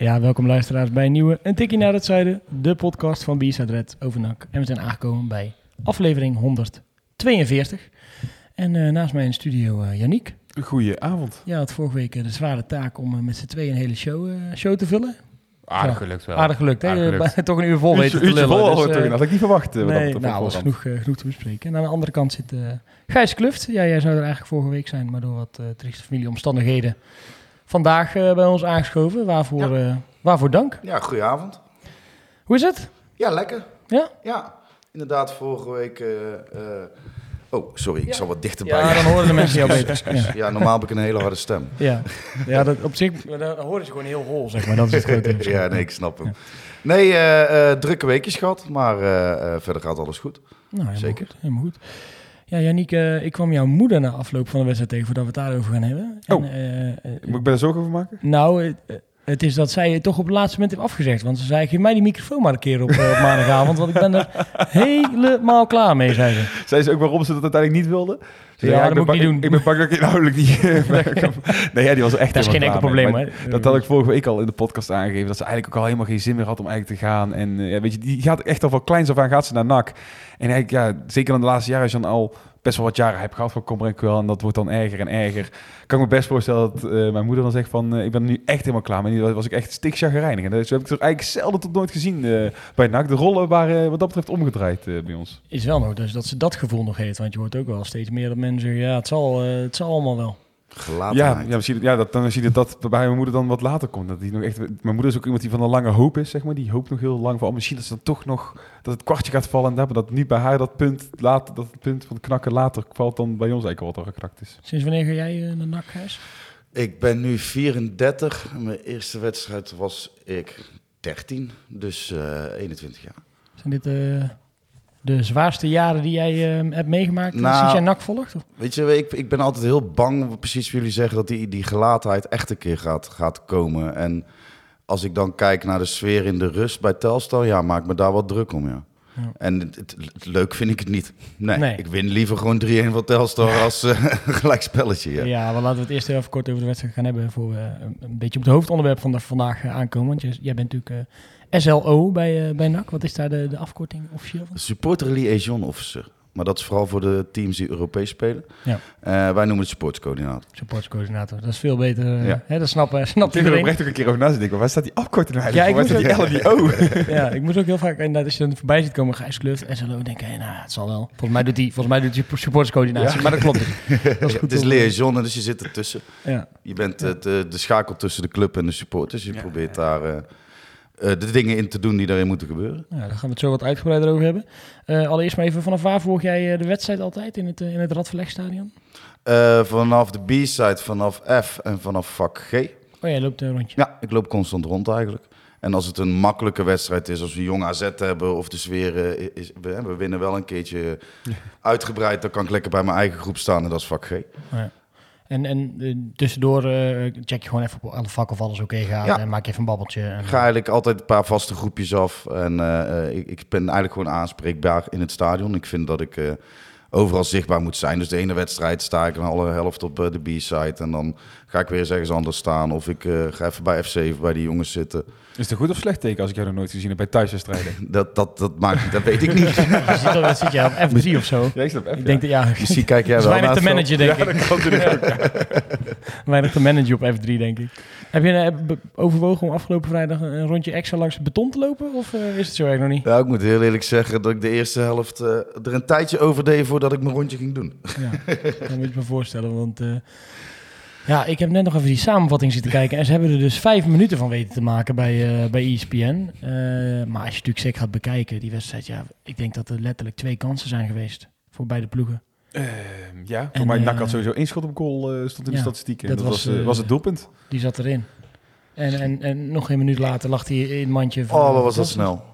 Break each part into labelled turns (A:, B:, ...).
A: Ja, welkom luisteraars bij een nieuwe Een Tikkie naar het Zuiden, de podcast van B-Side Red over NAC. En we zijn aangekomen bij aflevering 142. En eh, naast mij in de studio uh, Yannick.
B: Goedenavond.
A: Ja, had vorige week eh, de zware taak om uh, met z'n tweeën een hele show, show te vullen.
B: Aardig gelukt wel.
A: Aardig gelukt, hè?
B: Aardig gelukt.
A: Toch een uur vol weten te lullen.
B: vol,
A: dus?
B: Dat had ik niet verwacht. wat
A: nee,
B: dat
A: nou, was genoeg, uh, genoeg te bespreken. En aan de andere kant zit uh, Gijs Kluft. Ja, jij zou er eigenlijk vorige week zijn, maar door wat uh, trieste familieomstandigheden vandaag uh, bij ons aangeschoven. Waarvoor, ja. waarvoor dank.
C: Ja, goedenavond.
A: Hoe is het?
C: Ja, lekker.
A: Ja?
C: Ja, inderdaad, vorige week... Oh, sorry, ik
A: Ja.
C: zal wat dichterbij.
A: Ja, dan horen de mensen jou beter. Ja.
C: Ja, normaal heb ik een hele harde stem.
A: Ja, ja dat, op zich dan horen ze gewoon heel hol, zeg maar. Dat is het grote
C: ja, nee, ik snap hem. Nee, eh, eh, drukke weekjes gehad, maar eh, eh, verder gaat alles goed.
A: Nou, helemaal
C: Zeker.
A: Goed, helemaal goed. Ja, eh, ik kwam jouw moeder na afloop van de wedstrijd tegen voordat we het daarover gaan hebben.
B: Oh.
A: En, eh, eh,
B: Moet ik bij er zorgen over maken?
A: nou, eh, het is dat zij het toch op het laatste moment heeft afgezegd. Want ze zei, geef mij die microfoon maar een keer op, op maandagavond. Want ik ben er helemaal klaar mee, zei ze.
B: Zei ze ook waarom ze dat uiteindelijk niet wilde?
A: Ja, dat moet ik niet doen.
B: Ik ben bang dat ik inhoudelijk niet... nee, ja, die was echt
A: Dat is geen enkel probleem, hè?
B: Dat had ik vorige week al in de podcast aangegeven. Dat ze eigenlijk ook al helemaal geen zin meer had om eigenlijk te gaan. En eh, ja, weet je, die gaat echt al van kleins af aan gaat ze naar NAC. En eigenlijk, ja, zeker in de laatste jaren je dan al best wel wat jaren hebt gehad van Kommer en Kwel. En dat wordt dan erger en erger. Kan me best voorstellen dat eh, mijn moeder dan zegt van... eh, ik ben nu echt helemaal klaar. En die was ik echt stikchagrijnig. En dat heb ik er eigenlijk zelden tot nooit gezien eh, bij NAC. De rollen waren wat dat betreft omgedraaid bij ons.
A: Is wel nog dus dat ze dat gevoel nog heeft. Want je hoort ook wel steeds meer dat mensen zeggen, ja, het zal, het zal allemaal wel.
B: Ja,
C: Gelatenheid.
B: ja, misschien, ja dat, dan zie je dat bij mijn moeder dan wat later komt. Dat die nog echt, mijn moeder is ook iemand die van een lange hoop is, zeg maar. Die hoopt nog heel lang van, oh, misschien dat ze dan toch nog, dat het kwartje gaat vallen. En dat, dat niet bij haar dat punt, later, dat punt van knakken later valt dan bij ons eigenlijk wat er geknakt is.
A: Sinds wanneer ga jij eh, naar NAC, Gijs?
C: Ik ben nu 34. Mijn eerste wedstrijd was ik 13, dus eh 21 jaar.
A: Zijn dit eh, de zwaarste jaren die jij eh, hebt meegemaakt eh,
C: Nou,
A: sinds jij NAC volgt? Of?
C: Weet je, ik, ik ben altijd heel bang, precies wat jullie zeggen, dat die, die gelatenheid echt een keer gaat, gaat komen. En als ik dan kijk naar de sfeer in de rust bij Telstar, ja, maak me daar wat druk om, ja.
A: Ja.
C: En het, het- het- leuk vind ik het niet. Nee,
A: Nee.
C: ik win liever gewoon 3-1 van Telstar als eh, een gelijk spelletje. Ja.
A: Ja, maar laten we het eerst even kort over de wedstrijd gaan hebben... voor we een, beetje op het hoofdonderwerp van de, vandaag eh, aankomen. Want jij, jij bent natuurlijk eh, SLO bij, eh, bij NAC. Wat is daar de, de afkorting officieel van?
C: Supporter Liaison Officer. Maar dat is vooral voor de teams die Europees spelen.
A: Ja.
C: Eh, wij noemen het supportscoördinator.
A: Supportscoördinator. Dat is veel beter. eh,
C: Ja.
A: hè, dat snapt, snapt
B: Ik heb er
A: iedereen.
B: oprecht ook een keer over na zitten denken, waar staat die afkorting nou
A: Ja,
B: eigenlijk
A: ik
B: voor? Waar
A: moest
B: staat die die?
A: Ja, ik moet ook heel vaak, inderdaad, als je dan voorbij ziet komen, Gijs Kluft, SLO, denk ik, hey, nou, het zal wel. Volgens mij doet hij, volgens mij doet supporterscoördinatie, maar dat klopt dus. Dat is goed
C: het is liaison, en dus je zit ertussen.
A: Ja.
C: Je bent het, eh, de schakel tussen de club en de supporters. Je
B: Ja,
C: probeert daar de dingen in te doen die daarin moeten gebeuren.
A: Ja, daar gaan we het zo wat uitgebreider over hebben. Eh, allereerst maar even, vanaf waar volg jij eh, de wedstrijd altijd in het, eh, in het Radverlegstadion?
C: Eh, vanaf de B-side, vanaf F en vanaf vak G.
A: Oh ja, je loopt een rondje.
C: Ja, ik loop constant rond eigenlijk. En als het een makkelijke wedstrijd is, als we jong AZ hebben of de sfeer eh, is, we, we winnen wel een keertje uitgebreid, dan kan ik lekker bij mijn eigen groep staan en dat is vak G.
A: Ja. En, en eh, tussendoor eh, check je gewoon even op alle vakken of alles oké gaat
C: Ja.
A: en maak je even een babbeltje. En,
C: Ik ga eigenlijk altijd een paar vaste groepjes af. En eh, ik, ik ben eigenlijk gewoon aanspreekbaar in het stadion. Ik vind dat ik overal zichtbaar moet zijn. Dus de ene wedstrijd sta ik een alle helft op eh, de B-side. En dan ga ik weer eens ergens anders staan. Of ik eh, ga even bij FC bij die jongens zitten.
B: Is het een goed of slecht teken als ik jou nog nooit gezien heb bij thuiswedstrijden?
C: Dat, dat, dat maakt niet, dat weet ik niet.
A: Je zit, je op F3 of zo.
B: Ja, ik.
A: Ik denk dat, ja,
C: Misschien kijk jij wel
A: weinig te managen, denk
B: Ja,
A: ik.
B: dat kan natuurlijk ook.
A: Weinig te managen op F3, denk ik. Heb je eh, overwogen om afgelopen vrijdag een rondje extra langs het beton te lopen? Of eh, is het zo erg nog niet?
C: Ja, ik moet heel eerlijk zeggen dat ik de eerste helft eh, er een tijdje over deed voordat ik mijn rondje ging doen.
A: Ja, kan moet je me voorstellen. Want ja, ik heb net nog even die samenvatting zitten kijken. En ze hebben er dus vijf minuten van weten te maken bij, eh, bij ESPN. Maar als je natuurlijk zeker gaat bekijken, die wedstrijd, ja, ik denk dat er letterlijk twee kansen zijn geweest voor beide ploegen.
B: Ehm, ja, voor mij
A: eh,
B: NAC had sowieso één schot op goal eh, stond in
A: ja,
B: de statistieken.
A: dat
B: Dat, was,
A: was,
B: eh,
A: eh,
B: was het doelpunt.
A: Die zat erin. En, en, en nog een minuut later lag hij in het mandje. van-
C: Oh, wat was dat snel.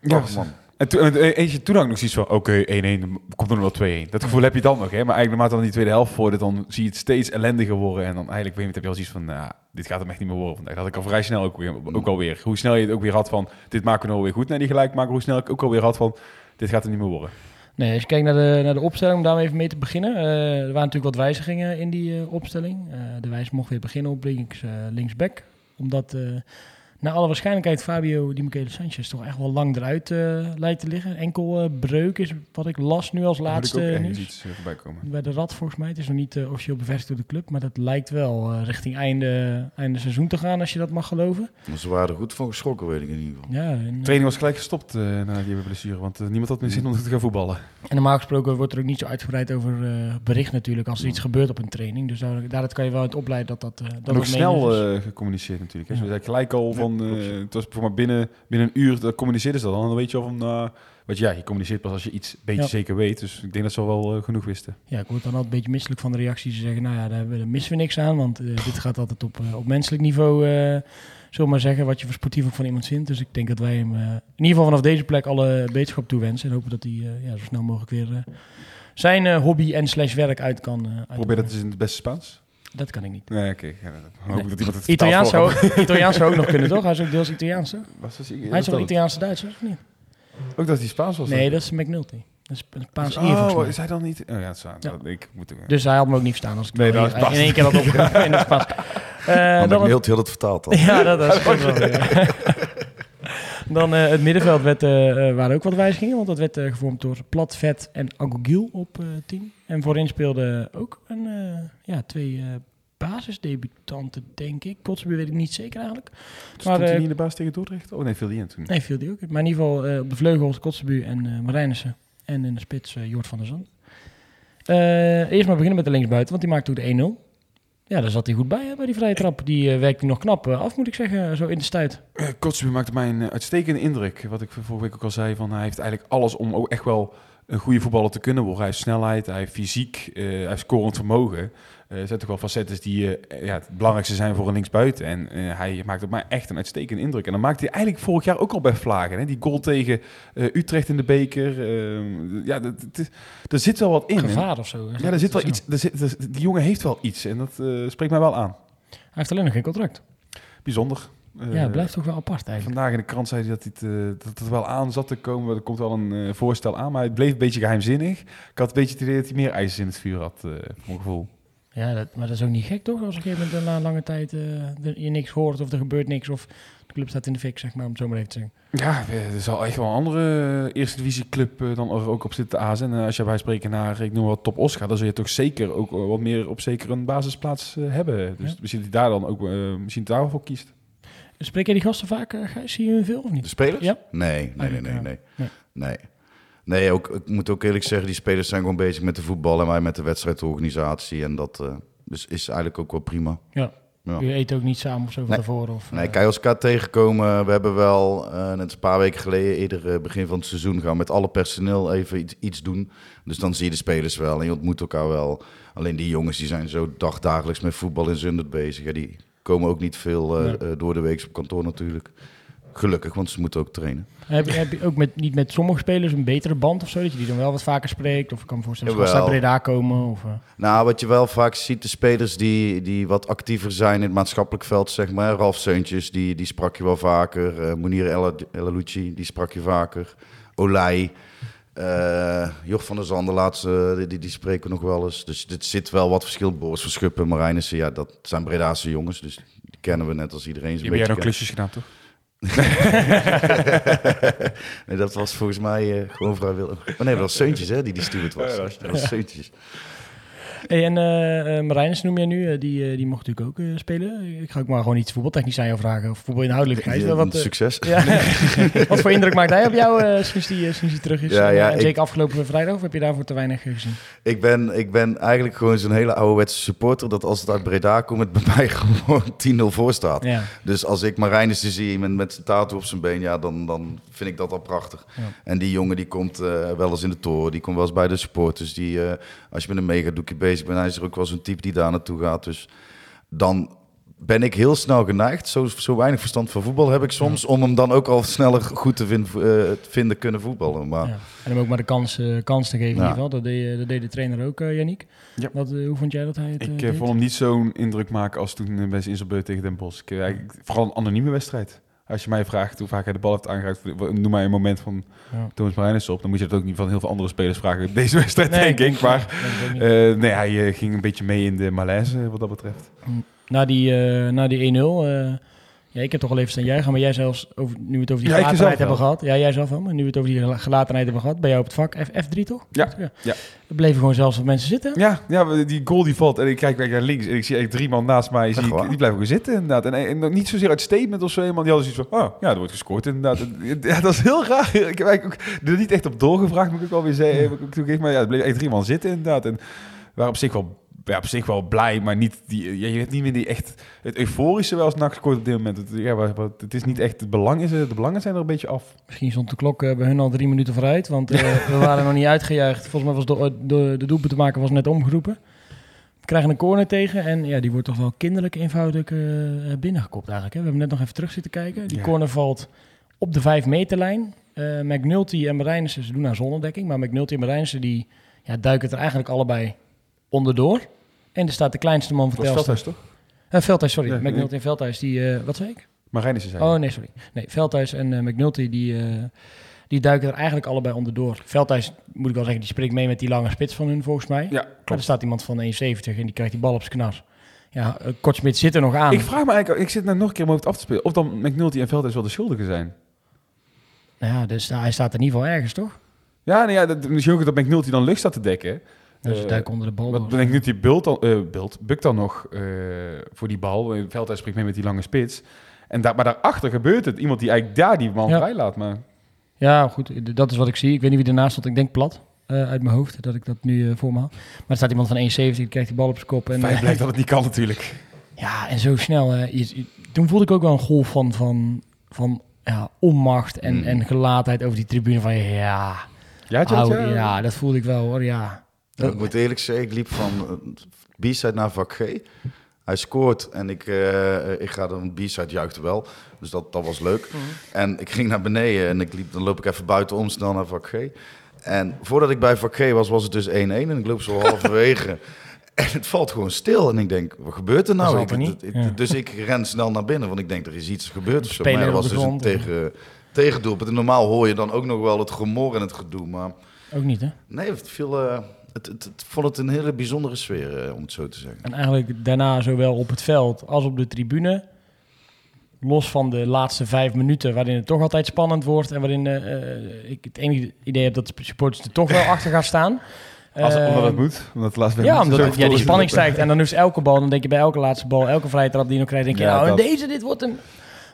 B: Ja,
C: Oh, man.
B: En toen, en, eh, eentje, toen had ik nog zoiets van, oké, 1-1, dan komt er nog wel 2-1. Dat gevoel heb je dan nog, hè. Maar eigenlijk naarmate dan die tweede helft voordat, dan zie je het steeds ellendiger worden. En dan eigenlijk, weet je, heb je al zoiets van, nou, dit gaat hem echt niet meer worden vandaag. Dat had ik al vrij snel ook, weer, ook alweer. Hoe snel je het ook weer had van, dit maken we nou weer goed naar die gelijkmaker. Hoe snel ik ook alweer had van, dit gaat er niet meer worden.
A: Nee, als je kijkt naar de, naar de opstelling, om daar even mee te beginnen. eh, er waren natuurlijk wat wijzigingen in die eh, opstelling. Eh, de wijs mocht weer beginnen op links, linksback. Omdat naar alle waarschijnlijkheid Fabio Di Michele Sanchez toch echt wel lang eruit eh, lijkt te liggen. Enkel eh, breuk is wat ik las nu als
B: Daar
A: laatste
B: ook
A: nieuws.
B: iets voorbij komen.
A: Bij de Rad volgens mij. Het is nog niet eh, officieel bevestigd door de club. Maar dat lijkt wel eh, richting einde, einde seizoen te gaan, als je dat mag geloven.
C: Ze waren er goed van geschrokken, weet ik in ieder geval.
A: Ja, en,
B: De training was gelijk gestopt na die blessure, want niemand had meer zin om te gaan voetballen.
A: En normaal gesproken wordt er ook niet zo uitgebreid over eh, bericht natuurlijk als er iets gebeurt op een training. Dus daar, daaruit kan je wel uit opleiden dat dat, eh dat
B: nog
A: het
B: snel eh, gecommuniceerd natuurlijk. Hè.
A: Ja.
B: Ze zei gelijk al van, Eh, het was voor maar binnen, binnen een uur, dat communiceerden ze dat al. En dan weet je al van, uh, want ja, je communiceert pas als je iets beetje
A: Ja.
B: zeker weet. Dus ik denk dat ze al wel eh, genoeg wisten.
A: Ja, ik word dan altijd een beetje misselijk van de reacties. Ze zeggen, nou ja, daar, missen we niks aan. Want eh, dit gaat altijd op, op menselijk niveau, eh zullen we maar zeggen, wat je voor sportief ook van iemand vindt. Dus ik denk dat wij hem in ieder geval vanaf deze plek alle beterschap toewensen. En hopen dat hij ja, zo snel mogelijk weer zijn hobby en slash werk uit kan.
B: Probeer dat eens in het beste Spaans.
A: Dat kan ik niet.
B: Nee, oké. Ja, dan
A: Nee.
B: dat iemand het
A: Italiaans zou, Italiaans zou ook nog kunnen, toch? Hij is ook deels Italiaans, toch?
B: hem. Was dat-
A: Hij is
B: dat
A: wel
B: dat-
A: Italiaanse Duitser, of niet?
B: Ook dat hij Spaans was?
A: Nee,
B: dan?
A: dat is McNulty. Dat is een Spaans volgens
B: Oh,
A: mij.
B: is hij dan niet? Oh ja, het is,
A: Ja.
B: ik moet
A: Dus hij had me ook niet verstaan als ik
B: Nee, dat is
A: in, in één keer had opgeroepen in het Spaans. Eh,
C: Want
A: dan het,
C: had het vertaald al.
A: ja, dat, dat is weer. Dan eh, het middenveld werd, eh, eh, waren ook wat wijzigingen, want dat werd gevormd door Plat, Vet en Agogil op eh 10. En voorin speelden ook een, ja, twee basisdebutanten, denk ik. Kotsbuur weet ik niet zeker eigenlijk.
B: Stond
A: Maar,
B: hij niet in de baas tegen Dordrecht? Oh nee, viel die in toen.
A: Nee, viel die ook. Maar in ieder geval op de vleugels Kotzebu en Marijnissen. En in de spits Jort van der Zand. Eerst maar beginnen met de linksbuiten, want die maakte ook de 1-0. Ja, daar zat hij goed bij hè, bij die vrije trap. Die eh, werkte nog knap eh, af, moet ik zeggen, zo in de stuit.
B: Uh, maakte mij een eh, uitstekende indruk. Wat ik vorige week ook al zei, van hij heeft eigenlijk alles om ook echt wel een goede voetballer te kunnen worden. Hij heeft snelheid, hij heeft fysiek, eh, hij heeft scorend vermogen. Eh er zijn toch wel facetten die eh, ja, het belangrijkste zijn voor een linksbuiten. En eh, hij maakt op mij echt een uitstekende indruk. En dan maakte hij eigenlijk vorig jaar ook al bij Vlagen. Hè? Die goal tegen Utrecht in de beker. eh, ja, er zit wel wat in.
A: Gevaar of zo.
B: Ja, er zit wel iets. Er zit, die jongen heeft wel iets. En dat spreekt mij wel aan.
A: Hij heeft alleen nog geen contract.
B: Bijzonder.
A: Ja, het blijft toch wel apart eigenlijk.
B: Vandaag in de krant zei hij dat, hij het, dat het wel aan zat te komen. Er komt wel een voorstel aan, maar het bleef een beetje geheimzinnig. Ik had een beetje het idee dat hij meer ijzers in het vuur had, voor mijn gevoel.
A: Ja, dat, maar dat is ook niet gek toch? Als op een gegeven moment na een lange tijd eh, er- je niks hoort of er gebeurt niks. Of de club staat in de fik, zeg maar, om het zo maar even te zeggen.
B: Ja, er zal echt wel een andere eerste divisie club eh, dan er ook op zitten te azen. En eh, als je bij spreken naar, ik noem wat top Oscar, dan zul je toch zeker ook wat meer op zeker een basisplaats hebben. Dus
A: Ja.
B: misschien dat hij daar dan ook misschien daarvoor kiest.
A: Spreek jij die gasten vaak, Gijs? Zie je hun veel of
C: De
A: niet?
C: spelers?
A: Ja.
C: Nee, nee, nee, nee. Nee,
A: nee.
C: nee. Nee ook, ik moet ook eerlijk zeggen, die spelers zijn gewoon bezig met de voetbal en wij met de wedstrijdorganisatie. En dat eh, dus is eigenlijk ook wel prima.
A: Ja.
C: Ja.
A: Je eet ook niet samen of zo van
C: Nee.
A: tevoren? Of,
C: Nee,
A: eh,
C: als elkaar tegenkomen, we hebben wel, eh, net een paar weken geleden, eerder begin van het seizoen, gaan we met alle personeel even iets, iets doen. Dus dan zie je de spelers wel en je ontmoet elkaar wel. Alleen die jongens die zijn zo dagdagelijks met voetbal in Zundert bezig. Ja, die komen ook niet veel
A: Nee.
C: door de week op kantoor natuurlijk. Gelukkig, want ze moeten ook trainen.
A: Heb je, heb je ook met, niet met sommige spelers een betere band of zo? Dat je die dan wel wat vaker spreekt? Of ik kan me voorstellen dat ze uit Breda komen? Of, eh,
C: Nou, wat je wel vaak ziet, de spelers die, die wat actiever zijn in het maatschappelijk veld, zeg maar. Ralf Seuntjes, die, die sprak je wel vaker. Monier El Elalouci, die sprak je vaker. Olij. eh Joch van der Zanden, laatste, die, die, die spreken nog wel eens. Dus dit zit wel wat verschil. Boris Verschuppen, Marijnissen, ja, dat zijn Bredaanse jongens. Dus die kennen we net als iedereen.
B: Heb jij nog klusjes gedaan, toch?
C: nee, dat was volgens mij eh, gewoon vrijwillig. Oh nee, dat was Seuntjes, hè, die die steward was.
B: Ja,
C: dat
B: dat
C: was, Seuntjes.
A: Hey, en eh eh, Marijnis noem jij nu, eh, die, die mocht natuurlijk ook spelen. Ik ga ook maar gewoon iets voetbaltechnisch aan jou vragen. Of voetbalinhoudelijk.
C: Ja,
A: wat,
C: Succes.
A: ja. wat voor indruk maakt hij op jou sinds, die, sinds die terug is?
C: Ja, ja,
A: en
C: ik-
A: zeker afgelopen vrijdag, of heb je daarvoor te weinig gezien?
C: Ik ben, ik ben eigenlijk gewoon zo'n hele ouderwetse supporter... dat als het uit Breda komt, het bij mij gewoon 10-0 voor staat. Dus als ik Marijnissen zie met, met zijn tattoo op zijn been... ja, dan, dan vind ik dat al prachtig. En die jongen die komt wel eens in de toren. Die komt wel eens bij de supporters. Die, als je met een megadoekje bezig bent... hij is er ook wel zo'n type die daar naartoe gaat. Dus dan ben ik heel snel geneigd. Zo, zo weinig verstand van voetbal heb ik soms. Om hem dan ook al sneller goed te vind- eh, vinden kunnen voetballen. Maar
A: Ja. En hem ook maar de kans, eh, kans te geven in ieder geval. Dat deed, dat deed de trainer ook, eh Yannick.
B: Ja.
A: Wat, eh, hoe vond jij dat hij het
B: Ik
A: eh,
B: eh,
A: deed?
B: vond hem niet zo'n indruk maken als toen eh, bij zijn inzalbeurt tegen Den Bosch. Ik, eh, vooral een anonieme wedstrijd. Als je mij vraagt hoe vaak hij de bal heeft aangeraakt, noem mij een moment van
A: Ja.
B: Thomas Marijnissen op. Dan moet je dat ook niet van heel veel andere spelers vragen. Deze wedstrijd
A: Nee,
B: denk ik. Maar
A: niet.
B: eh, nee, hij eh, ging een beetje mee in de malaise eh, wat dat betreft.
A: Na die, na die 1-0, eh, ja, ik heb toch al even staan juichen, maar jij zelfs, over, nu we het over die
B: Ja,
A: gelatenheid hebben
B: wel.
A: gehad. Ja, jij zelf wel, maar nu we het over die gela- gelatenheid hebben gehad, ben jij op het vak F, F3 toch?
B: Ja, ja.
A: Er bleven gewoon zelfs wat mensen zitten.
B: Ja, ja, die goal die valt en ik kijk naar links en ik zie echt drie man naast mij. Zie ik, die blijven gewoon zitten inderdaad. En, en nog niet zozeer uit statement of zo. iemand die hadden zoiets van, oh ja, er wordt gescoord inderdaad. En, Ja, dat is heel raar. Ik heb eigenlijk ook er niet echt op doorgevraagd, moet ik ook wel weer zeggen. Heb ik ook toegegeven, Maar ja, er bleven echt drie man zitten inderdaad. En we waren op zich wel, ja, op zich wel blij, maar niet die, je hebt niet meer die echt het euforische wel als NAC scoort op dit moment. Het, ja, wat- het is niet echt het belang, is, de belangen zijn er een beetje af.
A: Misschien stond de klok eh, bij hun al drie minuten vooruit, want eh, we waren nog niet uitgejuicht. Volgens mij was de, de, de doelpunt te maken was net omgeroepen. We krijgen een corner tegen en ja, die wordt toch wel kinderlijk eenvoudig eh, binnengekopt eigenlijk. Hè? We hebben net nog even terug zitten kijken. Die
B: Ja.
A: corner valt op de vijf meterlijn. Eh McNulty en Marijnissen, ze doen aan zonnedekking, maar McNulty en Marijnissen die ja, duiken er eigenlijk allebei onderdoor. En er staat de kleinste man van Telstar.
B: Veldhuis toch?
A: Eh, Veldhuis, sorry.
B: Ja,
A: McNulty en Veldhuis, die, eh, wat zei ik?
B: Marijnissen zei
A: Oh nee, sorry. Nee, Veldhuis en eh, McNulty die, die duiken er eigenlijk allebei onderdoor. Veldhuis, moet ik wel zeggen, die springt mee met die lange spits van hun volgens mij.
B: Ja,
A: Maar er
B: klopt.
A: staat iemand van 1,70 en die krijgt die bal op zijn knas. Ja, Kortsmit zit er nog aan.
B: Ik vraag me eigenlijk, ik zit nou nog een keer om over het af te spelen, of dan McNulty en Veldhuis wel de schuldigen zijn.
A: Nou ja, dus hij staat in ieder geval ergens, toch?
B: Ja, nee, ja dat, misschien ook dat McNulty dan lucht staat te dekken.
A: Dus ze
B: Eh,
A: duiken onder de bal
B: Wat
A: door.
B: McNulty bult dan, eh bult, bukt dan nog eh, voor die bal. Eh, Veldhuis springt mee met die lange spits. En daar, maar daarachter gebeurt het. Iemand die eigenlijk daar die man
A: Ja.
B: vrij laat. Maar
A: Ja, goed, dat is wat ik zie. Ik weet niet wie ernaast stond. Ik denk plat eh, uit mijn hoofd, dat ik dat nu eh, voor me haal. Maar er staat iemand van 1,70, die krijgt die bal op zijn kop. En, eh,
B: blijkt dat het niet kan natuurlijk.
A: Ja, en zo snel. eh, je- je- toen voelde ik ook wel een golf van, van, van ja, onmacht en,
C: Mm.
A: en gelaatheid over die tribune. Van ja,
B: Ja, had dat,
A: ouwe, ja. dat voelde ik wel hoor, ja.
C: Ik moet eerlijk zeggen, ik liep van eh, B-side naar vak G. Hij scoort en ik, eh, ik ga dan B-side juichte wel. Dus dat, dat was leuk. En ik ging naar beneden en ik liep, dan loop ik even buitenom snel naar vak G. En voordat ik bij vak G was, was het dus 1-1 en ik loop zo halverwege. En het valt gewoon stil. En ik denk, wat gebeurt er nou? Ik,
A: toch niet?
C: ik-
A: Ja.
C: Dus ik ren snel naar binnen, want ik denk, er is iets gebeurd of zo. Maar dat was dus een tegen, tegendoelpunt. En normaal hoor je dan ook nog wel het gemor en het gedoe. Maar
A: Ook niet hè.
C: nee, het viel... eh, het, het, het vond het een hele bijzondere sfeer, eh, om het zo te zeggen.
A: En eigenlijk daarna zowel op het veld als op de tribune. Los van de laatste vijf minuten, waarin het toch altijd spannend wordt. En waarin eh, eh, ik het enige idee heb dat de supporters er toch wel achter gaan staan.
B: Als,
A: Eh,
B: omdat het moet. Omdat het laatste
A: Ja, omdat het- ja, die spanning stijgt. En dan is elke bal, dan denk je bij elke laatste bal, elke vrije trap die je nog krijgt, denk je,
B: Ja,
A: nou,
B: dat.
A: deze, dit wordt een...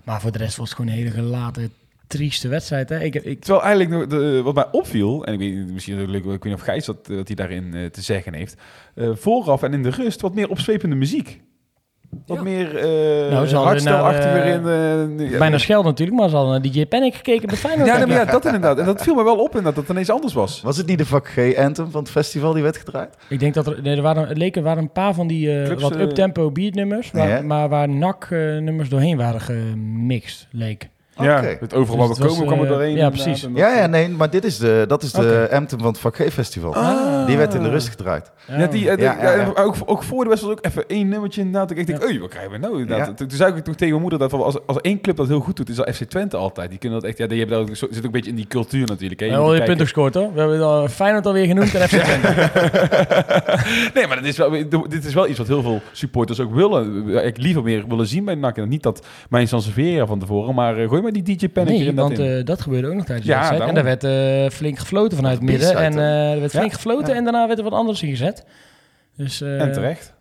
A: Maar voor de rest was het gewoon een hele gelaten, trieste wedstrijd. Hè? Ik, ik,
B: Terwijl eigenlijk nog de, wat mij opviel, en ik weet misschien ik weet niet of Gijs dat, eh, wat hij daarin eh, te zeggen heeft. eh, vooraf en in de rust wat meer opzwepende muziek. Wat
A: Ja.
B: meer eh
A: Nou, ze hadden
B: hardstelachtiger in. eh, ja,
A: bijna scheld natuurlijk, maar ze hadden naar DJ Panic gekeken bij Feyenoord.
B: Ja, ja, dat inderdaad. En dat viel me wel op inderdaad, dat het ineens anders was.
C: Was het niet de vak G-anthem van het festival die werd gedraaid?
A: Ik denk dat er, nee, er waren, het leken waren een paar van die eh,
B: Clubs,
A: wat
B: eh,
A: uptempo beatnummers, waar, maar waar NAC-nummers doorheen waren gemixt, leek.
B: Ja, het overal waar
A: Dus
B: we
A: het
B: komen
A: was,
B: kwam er
A: eh,
B: doorheen.
A: ja, precies.
C: Ja, ja, nee, maar dit is de, dat is de anthem van het vak G-festival.
B: Ah.
C: Die werd in de rust gedraaid.
B: Ja, die, eh,
C: Ja,
B: die-
C: ja,
B: ja,
C: ja.
B: Ook, ook voor de wedstrijd ook even één nummertje inderdaad. Ik denk,
A: Ja.
B: oei, wat krijgen we nou? Inderdaad.
C: Ja.
B: Toen, toen zei ik toen tegen mijn moeder dat als, als één club dat heel goed doet, is dat FC Twente altijd. Die kunnen dat echt, ja, die hebben dat zit ook een beetje in die cultuur natuurlijk. Hè.
A: We
B: Je
A: hebben
B: moet
A: al je punten gescoord hoor. We hebben al Feyenoord alweer genoemd en FC Twente.
B: Nee, maar dit is, wel, dit is wel iets wat heel veel supporters ook willen. Ik liever meer willen zien bij NAC. En niet dat mijn Sansevieria van tevoren, maar eh, gooi maar die DJ Panic
A: Nee, want
B: dat in.
A: eh, dat gebeurde ook nog tijdens
B: Ja,
A: de wedstrijd. En daar werd eh, flink gefloten vanuit het midden. En eh, er werd flink gefloten en daarna werd er wat anders ingezet. Dus,
B: en terecht.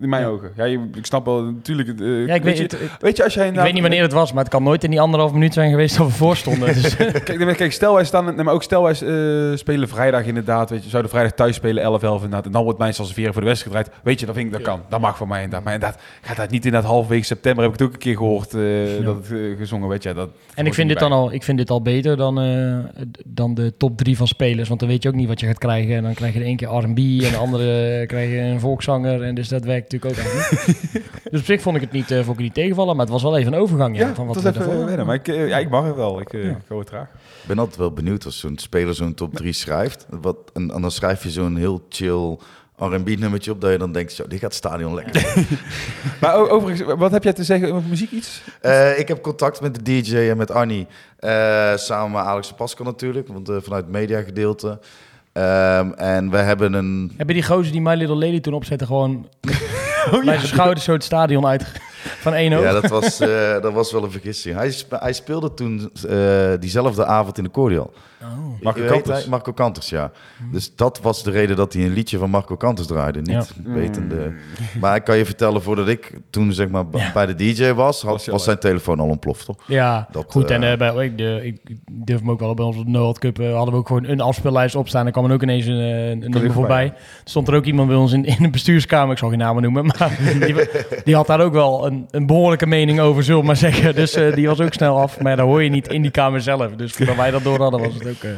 B: In mijn
A: ja.
B: ogen. Ja, je- ik snap wel natuurlijk. eh,
A: Ja, ik weet,
B: je,
A: het,
B: weet je, als jij
A: ik weet niet wanneer het was, maar het kan nooit in die anderhalf minuut zijn geweest dat we voor stonden. Dus,
B: Kijk, kijk, stel wij staan, nee, maar ook stel wij eh, spelen vrijdag inderdaad, weet je, zouden vrijdag thuis spelen 11-11 inderdaad, en dan wordt mijn Sansevieria voor de wedstrijd gedraaid, weet je, dan vind ik dat kan, dat mag voor mij inderdaad, maar inderdaad, gaat dat niet inderdaad halverwege september, heb ik het ook een keer gehoord, eh, dat het gezongen, weet je, dat
A: en ik vind, dit dan al, ik vind dit al beter dan, eh, dan de top drie van spelers. Want dan weet je ook niet wat je gaat krijgen. En dan krijg je de één keer R&B en de andere krijg je een volkszanger. En dus dat werkt natuurlijk ook eigenlijk dus op zich vond ik het niet, eh, vond ik niet tegenvallen, maar het was wel even een overgang. Ja,
B: Ja,
A: van
B: dat
A: wat we
B: even wennen. Maar ik, eh, ja, ik mag het wel. Ik, eh
A: Ja.
B: ik hoor het graag.
C: Ik ben altijd wel benieuwd als zo'n speler zo'n top 3 schrijft. Wat, en, en dan schrijf je zo'n heel chill R&B nummertje op, dat je dan denkt, zo, dit gaat het stadion lekker.
B: Maar overigens, wat heb jij te zeggen over muziek iets?
C: Eh, ik heb contact met de DJ en met Arnie. eh, samen met Alex de Pascal natuurlijk, want eh, vanuit het mediagedeelte. Ehm, en we hebben een...
A: Heb je die gozer die My Little Lady toen opzette gewoon
B: Oh,
A: zijn schouders zo het stadion uit van één oog?
C: Ja, dat was, eh, dat was wel een vergissing. Hij, hij speelde toen eh, diezelfde avond in de Cordial.
A: Oh.
B: Marco
C: weet,
B: Kanters.
C: hij- Marco Kanters, ja. Dus dat was de reden dat hij een liedje van Marco Kanters draaide. Niet wetende. Maar ik kan je vertellen, voordat ik toen zeg maar
A: Ja.
C: bij de DJ was, had,
B: Was
C: zijn telefoon al ontploft, toch?
A: Ja,
C: Dat,
A: goed. En
C: eh,
A: eh, bij, ik, de, ik durf me ook wel bij onze World Cup eh, hadden we ook gewoon een afspeellijst opstaan. Er kwam er ook ineens een, een nummer
B: er voorbij.
A: Er stond er ook iemand bij ons in, in de bestuurskamer, ik zal geen namen noemen, maar die, die had daar ook wel een, een behoorlijke mening over, zullen we maar zeggen. Dus eh, die was ook snel af, maar dat hoor je niet in die kamer zelf. Dus voordat wij dat door hadden, was het ook, eh,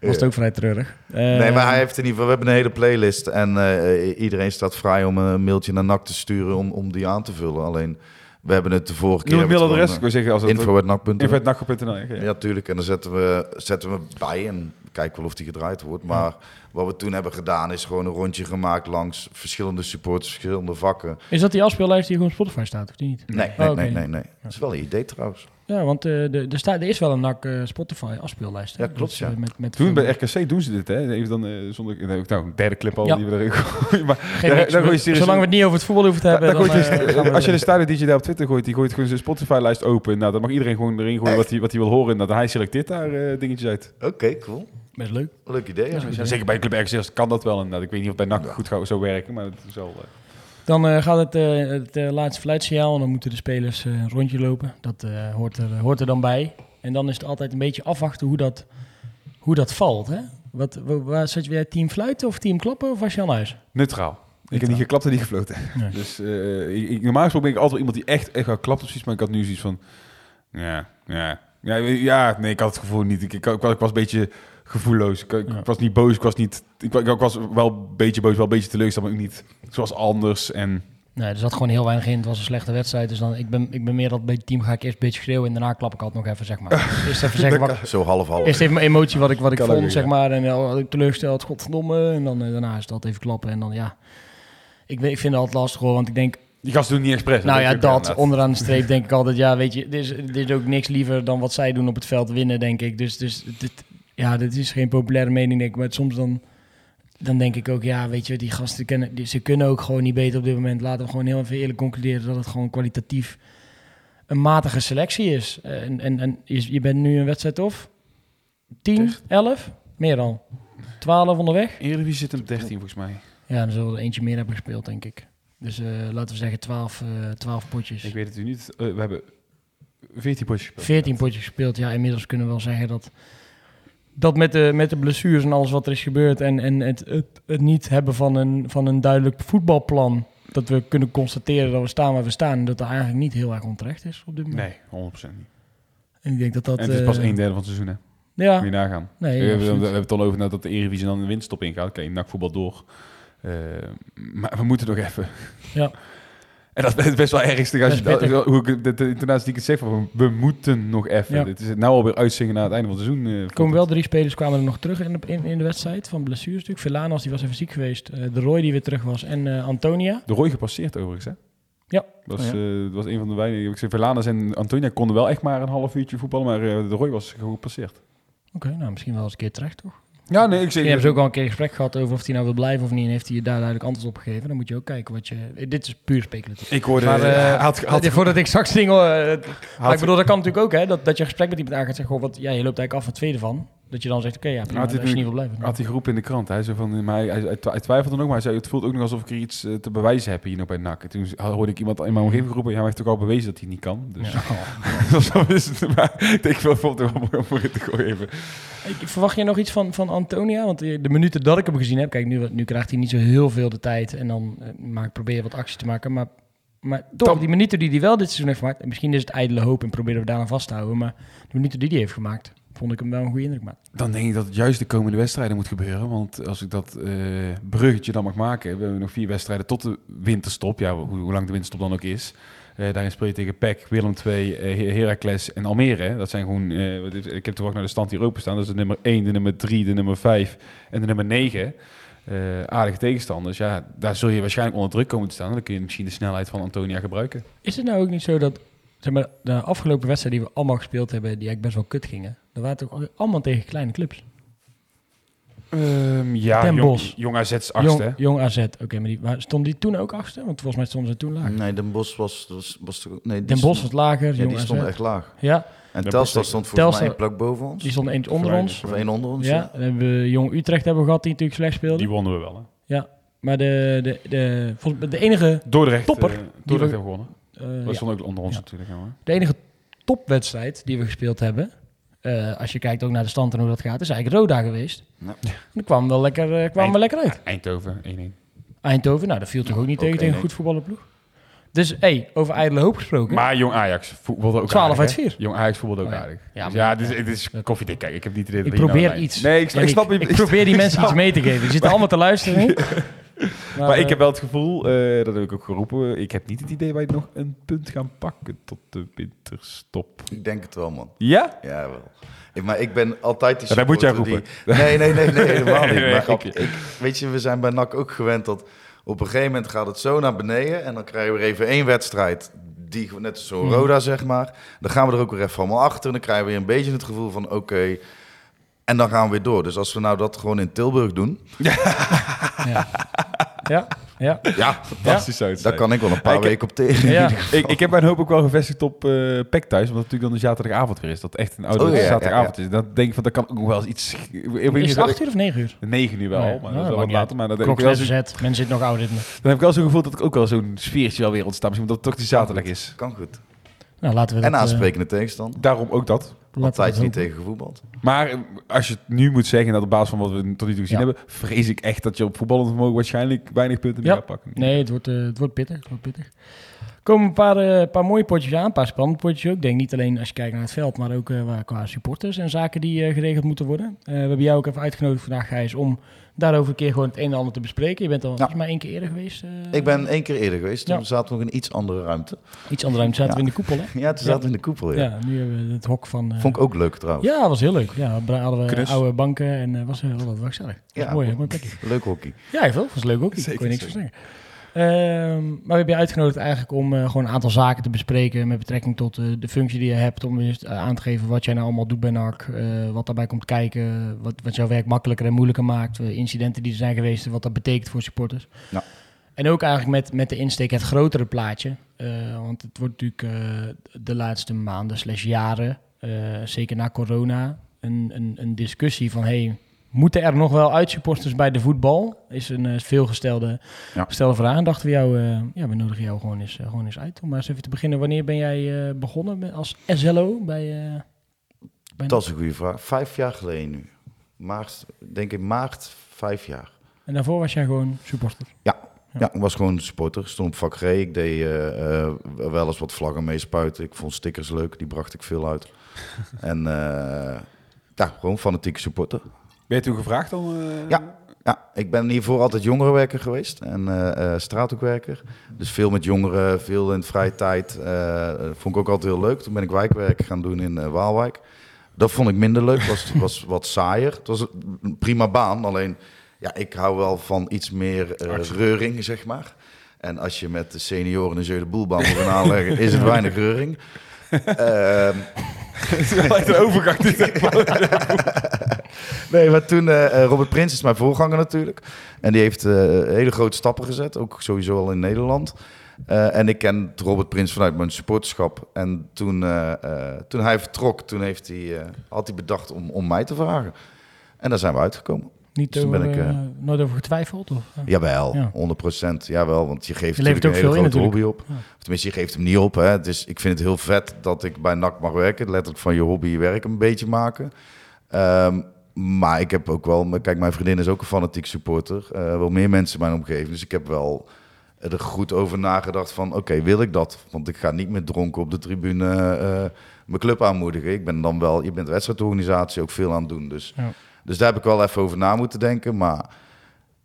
A: was het ook vrij treurig. Eh,
C: nee, maar hij heeft in ieder geval... We hebben een hele playlist en eh, iedereen staat vrij om een mailtje naar NAC te sturen om, om die aan te vullen. Alleen, we hebben het de vorige keer...
B: Noem mailadres.
C: het
B: Ik wil zeggen, als het
C: eh, info@nac.nl.
B: Ja,
C: Ja, tuurlijk. En dan zetten we, zetten we bij en kijken wel of die gedraaid wordt. Maar wat we toen hebben gedaan is gewoon een rondje gemaakt langs verschillende supporters, verschillende vakken.
A: Is dat die afspeellijst die gewoon op Spotify staat, of die niet?
C: Nee,
A: Oh,
C: nee,
A: oké.
C: nee, nee, nee. Dat is wel een idee trouwens.
A: Ja, want eh, de, er, staat, er is wel een NAC eh, Spotify afspeellijst. hè?
C: Ja, klopt,
A: eh,
C: ja.
A: met, met
B: Toen bij RKC doen ze dit, hè? Even dan eh, zonder. Nou, een derde clip al
A: Ja.
B: die we erin gooien. Maar
A: Geen
B: daar-
A: niks.
B: daar gooi je serieus-
A: Zolang we het niet over het voetbal hoeven te hebben. dan,
B: je- als je de Stadion DJ daar op Twitter gooit, die gooit gewoon zijn Spotify-lijst open. Nou, dan mag iedereen gewoon erin gooien wat hij, wat hij wil horen. En dat hij selecteert daar eh, dingetjes uit.
C: Oké, cool.
A: Best leuk.
C: Leuk idee. Ja.
B: Ja, zeker bij Club RKC kan dat wel. inderdaad. ik weet niet of bij NAC goed gaat zo werken, maar het is wel...
A: Dan eh, gaat het, eh, het eh, laatste fluitsignaal en dan moeten de spelers een rondje lopen. Dat hoort, er, hoort er dan bij. En dan is het altijd een beetje afwachten hoe dat, hoe dat valt. Hè? Wat, wa- waar zat je weer team fluiten of team klappen of was je aan huis?
B: neutraal. Ik heb niet geklapt en niet gefloten.
A: Nee.
B: Dus ik, ik- normaal gesproken ben ik altijd wel iemand die echt, echt wel klapt of zoiets. Maar ik had nu zoiets van... Ja, ja. Ja, ja nee, ik had het gevoel niet. Ik, ik, ik, was een beetje gevoelloos. Ik, ik
A: Ja.
B: was niet boos. Ik was niet... Ik, ik, was wel een beetje boos, wel een beetje teleurgesteld, maar ook niet zoals anders. En
A: Nee, er zat gewoon heel weinig in. Het was een slechte wedstrijd. Dus dan, ik, ben, ik ben meer dat bij het team ga ik eerst een beetje schreeuwen en daarna klap ik altijd nog even, zeg maar. Eerst even zeggen wat,
C: Zo half-half.
A: Eerst even mijn emotie wat ik, wat ik vond,
B: ook, ja.
A: zeg maar. En ik teleurgesteld, godverdomme. En dan, eh, daarna is het altijd even klappen. En dan, ja... Ik, weet- ik vind het altijd lastig hoor, want ik denk...
B: die gasten doen niet expres.
A: nou ja, dat. Onderaan de streep denk ik altijd... Ja, weet je, dit is, dit is ook niks liever dan wat zij doen op het veld winnen, denk ik. Dus, dus dit, ja, dit is geen populaire mening, denk ik. Maar soms dan... Dan denk ik ook, ja, weet je, die gasten kunnen, die, ze kunnen ook gewoon niet beter op dit moment. Laten we gewoon heel even eerlijk concluderen dat het gewoon kwalitatief een matige selectie is. En, en, en je, je bent nu een wedstrijd of 10, 11, meer dan 12 onderweg.
B: Eredivisie zit hem 13 volgens mij.
A: Ja, dan zullen we er eentje meer hebben gespeeld, denk ik. Dus eh, laten we zeggen 12, eh 12 potjes.
B: Ik weet het u niet. Eh, we hebben 14 potjes gespeeld.
A: 14 potjes gespeeld. Ja, inmiddels kunnen we wel zeggen dat, dat met, de, met de blessures en alles wat er is gebeurd... en, en het, het, het niet hebben van een, van een duidelijk voetbalplan... dat we kunnen constateren dat we staan waar we staan... en dat dat eigenlijk niet heel erg onterecht is op dit moment.
B: Nee, 100% niet.
A: En ik denk dat dat...
B: en het is pas
A: eh,
B: een derde van het seizoen, hè.
A: Ja,
B: Moet je nagaan.
A: nee,
B: we, hebben, we
A: absoluut.
B: hebben het al over dat de Eredivisie dan een winststop ingaat. Oké, NAC voetbal door. Eh, maar we moeten nog even.
A: Ja.
B: En dat is best wel ernstig als je
A: Dat
B: hoe ik de, de intonatie die ik het zeg van we moeten nog even.
A: Ja.
B: Dit is het nou alweer uitzingen na het einde van het seizoen.
A: Er komen wel drie spelers kwamen er nog terug in de, in, in de wedstrijd van blessures natuurlijk. Velanas die was even ziek geweest. eh, de Roy die weer terug was. En eh, Antonia.
B: De Roy gepasseerd overigens, hè?
A: Ja.
B: Dat was,
C: Oh,
B: eh, dat was een van de weinigen. Ik zei, Verlanas en Antonia konden wel echt maar een half uurtje voetballen, maar eh, de Roy was gewoon gepasseerd.
A: Oké, nou misschien wel eens een keer terecht toch?
B: Ja, nee, ik
A: Je
B: zeg...
A: hebben ze ook al een keer gesprek gehad over of hij nou wil blijven of niet. En heeft hij je daar duidelijk antwoord op gegeven. Dan moet je ook kijken wat je... Dit is puur speculatief.
B: Ik hoorde...
A: Maar, eh,
B: had, had,
A: Voordat ik straks dingen... eh, maar
B: had-
A: ik bedoel, dat kan natuurlijk ook hè. Dat, dat je een gesprek met iemand aangaat en zegt... Goh, wat, ja, je loopt eigenlijk af van het tweede van. Dat je dan zegt, oké, ja, prima,
B: Had
A: niet wil
B: had hij geroepen in de krant. Hij zei van, maar hij, twijfelde nog, maar hij zei, het voelt ook nog alsof ik er iets eh, te bewijzen heb hier nog bij NAC. En toen hoorde ik iemand in mijn omgeving roepen, ja, maar hij heeft toch al bewezen dat hij niet kan. Dus
A: Ja.
B: zo is het. Maar ik denk wel, vond het wel mooi om voor te gooien even.
A: Ik- Verwacht je nog iets van, van Antonia? Want de de minuten dat ik hem gezien heb... Kijk, nu, nu krijgt hij niet zo heel veel de tijd. En dan eh, maar ik probeer wat actie te maken. Maar, maar toch, die minuten die hij wel dit seizoen heeft gemaakt... en Misschien is het ijdele hoop en proberen we daar aan vast te houden. Maar de minuten die hij heeft gemaakt... vond ik hem wel een goede indruk maken.
B: Dan denk ik dat het juist de komende wedstrijden moet gebeuren. Want als ik dat eh, bruggetje dan mag maken, we hebben nog vier wedstrijden tot de winterstop. Ja, hoe, hoe lang de winterstop dan ook is. Eh, daarin speel je tegen PEC, Willem II, eh, Heracles en Almere. Dat zijn gewoon, ik heb toevallig naar de stand hier openstaan. Dat is de nummer 1, de nummer 3, de nummer 5 en de nummer 9. Eh, aardige tegenstanders. Ja, daar zul je waarschijnlijk onder druk komen te staan. Dan kun je misschien de snelheid van Antonia gebruiken.
A: Is het nou ook niet zo dat zeg maar, de afgelopen wedstrijden die we allemaal gespeeld hebben, die eigenlijk best wel kut gingen, dat waren toch allemaal tegen kleine clubs?
B: Ehm, ja,
A: Den
B: jong,
A: Bosch.
B: jong AZ is achtste.
A: Jong, jong AZ, oké, maar die, waar, stonden die toen ook achtste? Want volgens mij stonden ze toen lager.
C: Nee, Den Bosch was... was, was toch- nee,
A: Den Bosch was
C: stond-
A: lager,
C: Ja,
A: Jong
C: die stond echt laag.
A: Ja,
C: En Telstar stond volgens mij één plak boven ons.
A: die stonden eens onder ons.
C: Of één onder ons.
A: Ja, dan hebben we Jong Utrecht hebben we gehad die natuurlijk slecht speelde.
B: Die wonnen we wel. Hè?
A: Ja, maar de, de, de, volgens, de enige,
B: Dordrecht,
A: Topper. Die
B: Dordrecht
A: we-
B: hebben gewonnen.
A: eh,
B: Dat
A: ja,
B: stond ook onder ons
A: Ja.
B: natuurlijk. Ja, hoor.
A: de enige topwedstrijd die we gespeeld hebben, eh, als je kijkt ook naar de stand en hoe dat gaat, is eigenlijk Roda geweest.
C: Ja.
A: Dan kwam wel lekker, eh, kwam wel lekker uit.
B: Eindhoven 1-1.
A: Eindhoven, nou dat viel toch ook niet
C: Ook
A: tegen, tegen een
C: 1-1.
A: goed voetballenploeg. Dus, hey, over ijdele hoop gesproken.
B: Maar Jong Ajax voetbalde ook
A: 12
B: aardig,
A: uit
B: hè?
A: 4.
B: Jong Ajax voetbalde ook
A: Oh ja.
B: aardig.
A: Ja,
B: Dus
A: maar-
B: ja, het is, het is koffiedik. Kijk, ik heb niet idee
A: ik
B: dat hier
A: probeer
B: nou-
A: iets.
B: Nee, ik,
A: Ja,
B: ik snap.
A: Ik probeer die mensen iets mee te geven. Die zitten allemaal te luisteren. Maar,
B: Maar ik
A: eh,
B: heb wel het gevoel, eh, dat heb ik ook geroepen, ik heb niet het idee wij nog een punt gaan pakken tot de winterstop.
C: Ik denk het wel, man.
B: Ja?
C: Ja, wel. Ik- Maar ik ben altijd die
B: dat moet jij
C: supporter die- Nee, nee, nee, nee, helemaal niet.
B: Nee,
C: Maar
B: ik-
C: ik, weet je, we zijn bij NAC ook gewend dat op een gegeven moment gaat het zo naar beneden en dan krijgen we even één wedstrijd, die net zo'n
A: Mhm.
C: Roda zeg maar. Dan gaan we er ook weer even allemaal achter en dan krijgen we weer een beetje het gevoel van oké, en dan gaan we weer door. Dus als we nou dat gewoon in Tilburg doen,
A: Ja, ja.
C: ja,
B: Fantastisch zou het
C: daar kan ik wel een paar
B: Ik-
C: weken op tegen.
A: ja.
B: Ik, ik heb mijn hoop ook wel gevestigd op eh PEC thuis, omdat het natuurlijk dan de zaterdagavond weer is. Dat echt een oude
C: Oh, ja, ja,
B: zaterdagavond is. Dan denk ik van, dat kan ook nog wel eens iets... Ik weet niet
A: Is het
B: of-
A: 8 uur of 9 uur?
B: Negen uur wel,
A: Nee,
B: maar
A: nou,
B: dat is
A: dat
B: wel wat later. Maar dan, denk
A: Klok
B: ik wel zo,
A: zet. Mensen zitten nog ouder.
B: dan heb ik wel zo'n gevoel dat ik ook wel zo'n sfeertje wel weer ontstaan. Misschien omdat het toch die zaterdag is.
C: Kan goed.
A: Nou, laten we dat...
C: En
A: eh,
C: aansprekende tegenstand.
B: Daarom ook dat.
C: Altijd niet tegen gevoetbald.
B: Maar als je het nu moet zeggen, dat op basis van wat we tot nu toe gezien
A: Ja.
B: hebben, vrees ik echt dat je op voetballend vermogen waarschijnlijk weinig punten meer gaat pakken.
A: Nee, het wordt, eh, het wordt pittig. Het wordt pittig. Er komen een paar, eh, paar mooie potjes aan, een paar spannende potjes ook. Ik denk niet alleen als je kijkt naar het veld, maar ook eh, qua supporters en zaken die geregeld moeten worden. Eh, we hebben jou ook even uitgenodigd vandaag, Gijs, om daarover een keer gewoon het een en ander te bespreken. Je bent al
C: Ja.
A: mij één keer eerder geweest. eh,
C: Ik ben één keer eerder geweest. Toen
A: Ja.
C: zaten we nog in iets andere ruimte.
A: Iets anders ruimte zaten
C: Ja.
A: we in de koepel, hè?
C: Ja, toen zaten we in de koepel.
A: Ja,
C: Ja.
A: nu hebben we het hok van... eh,
C: Vond ik ook leuk trouwens.
A: Ja, was heel leuk. Ja, we hadden we
B: Knus.
A: oude banken en eh, was heel dat was gezellig. Ja, mooi, mooi plekje.
C: Leuk hockey.
A: Ja, ik wel. was leuk ook. Daar
B: Zeker,
A: kon je niks van zeggen. Ehm, maar we hebben je uitgenodigd eigenlijk om eh, gewoon een aantal zaken te bespreken met betrekking tot eh, de functie die je hebt. Om eens eh, aan te geven wat jij nou allemaal doet bij NAC. wat daarbij komt kijken. Wat, wat jouw werk makkelijker en moeilijker maakt. incidenten die er zijn geweest. Wat dat betekent voor supporters.
C: Ja.
A: En ook eigenlijk met, met de insteek het grotere plaatje. Want het wordt natuurlijk de laatste maanden slash jaren, zeker na corona, een, een, een discussie van... Hey, moeten er nog wel uitsupporters bij de voetbal? Is een eh, veelgestelde
C: Ja.
A: gestelde vraag. En dachten we jou, eh, ja, we nodigen jou gewoon eens, eh, gewoon eens uit. Om maar eens even te beginnen. Wanneer ben jij begonnen met, als SLO bij... bij
C: Dat is een goede vraag. Vijf jaar geleden nu. Maart, denk ik maart, vijf jaar.
A: En daarvoor was jij gewoon supporter.
C: Ja, ik was gewoon supporter. Stond op vak G. Ik deed wel eens wat vlaggen meespuiten. Ik vond stickers leuk. Die bracht ik veel uit. en ja, gewoon fanatieke supporter.
B: Ben je toen gevraagd dan? eh?
C: Ja. Ja, ik ben hiervoor altijd jongerenwerker geweest en eh, straathoekwerker. Dus veel met jongeren, veel in de vrije tijd. vond ik ook altijd heel leuk. Toen ben ik wijkwerk gaan doen in Waalwijk. Dat vond ik minder leuk, was, was wat saaier. Het was een prima baan, alleen ja, ik hou wel van iets meer eh, reuring, zeg maar. En als je met de senioren een Jeu de Boelbaan moet gaan aanleggen, is het weinig reuring. Ehm,
B: Het is wel echt een.
C: Nee, maar toen, eh, eh, Robert Prins is mijn voorganger natuurlijk. En die heeft eh, hele grote stappen gezet, ook sowieso al in Nederland. En ik ken Robert Prins vanuit mijn supporterschap. En toen, toen hij vertrok, toen heeft hij, had hij bedacht om, om mij te vragen. En daar zijn we uitgekomen.
A: Niet
C: Dus
A: over,
C: ben ik,
A: eh,
C: eh,
A: nooit over getwijfeld? Of? eh?
C: Jawel,
A: Ja.
C: 100 procent. Jawel, want je geeft
A: Je
C: natuurlijk een
A: ook
C: hele
A: veel in
C: grote hobby op.
A: Ja.
C: Of tenminste, je geeft hem niet op. Hè. Dus ik vind het heel vet dat ik bij NAC mag werken. Letterlijk van je hobby je werk een beetje maken. Ehm, maar ik heb ook wel... Kijk, mijn vriendin is ook een fanatiek supporter. Eh, wel meer mensen in mijn omgeving. Dus ik heb wel er goed over nagedacht van, oké, wil ik dat? Want ik ga niet meer dronken op de tribune mijn club aanmoedigen. Ik ben dan wel, je bent wedstrijdorganisatie ook veel aan het doen. Dus,
A: Ja.
C: Dus daar heb ik wel even over na moeten denken. Maar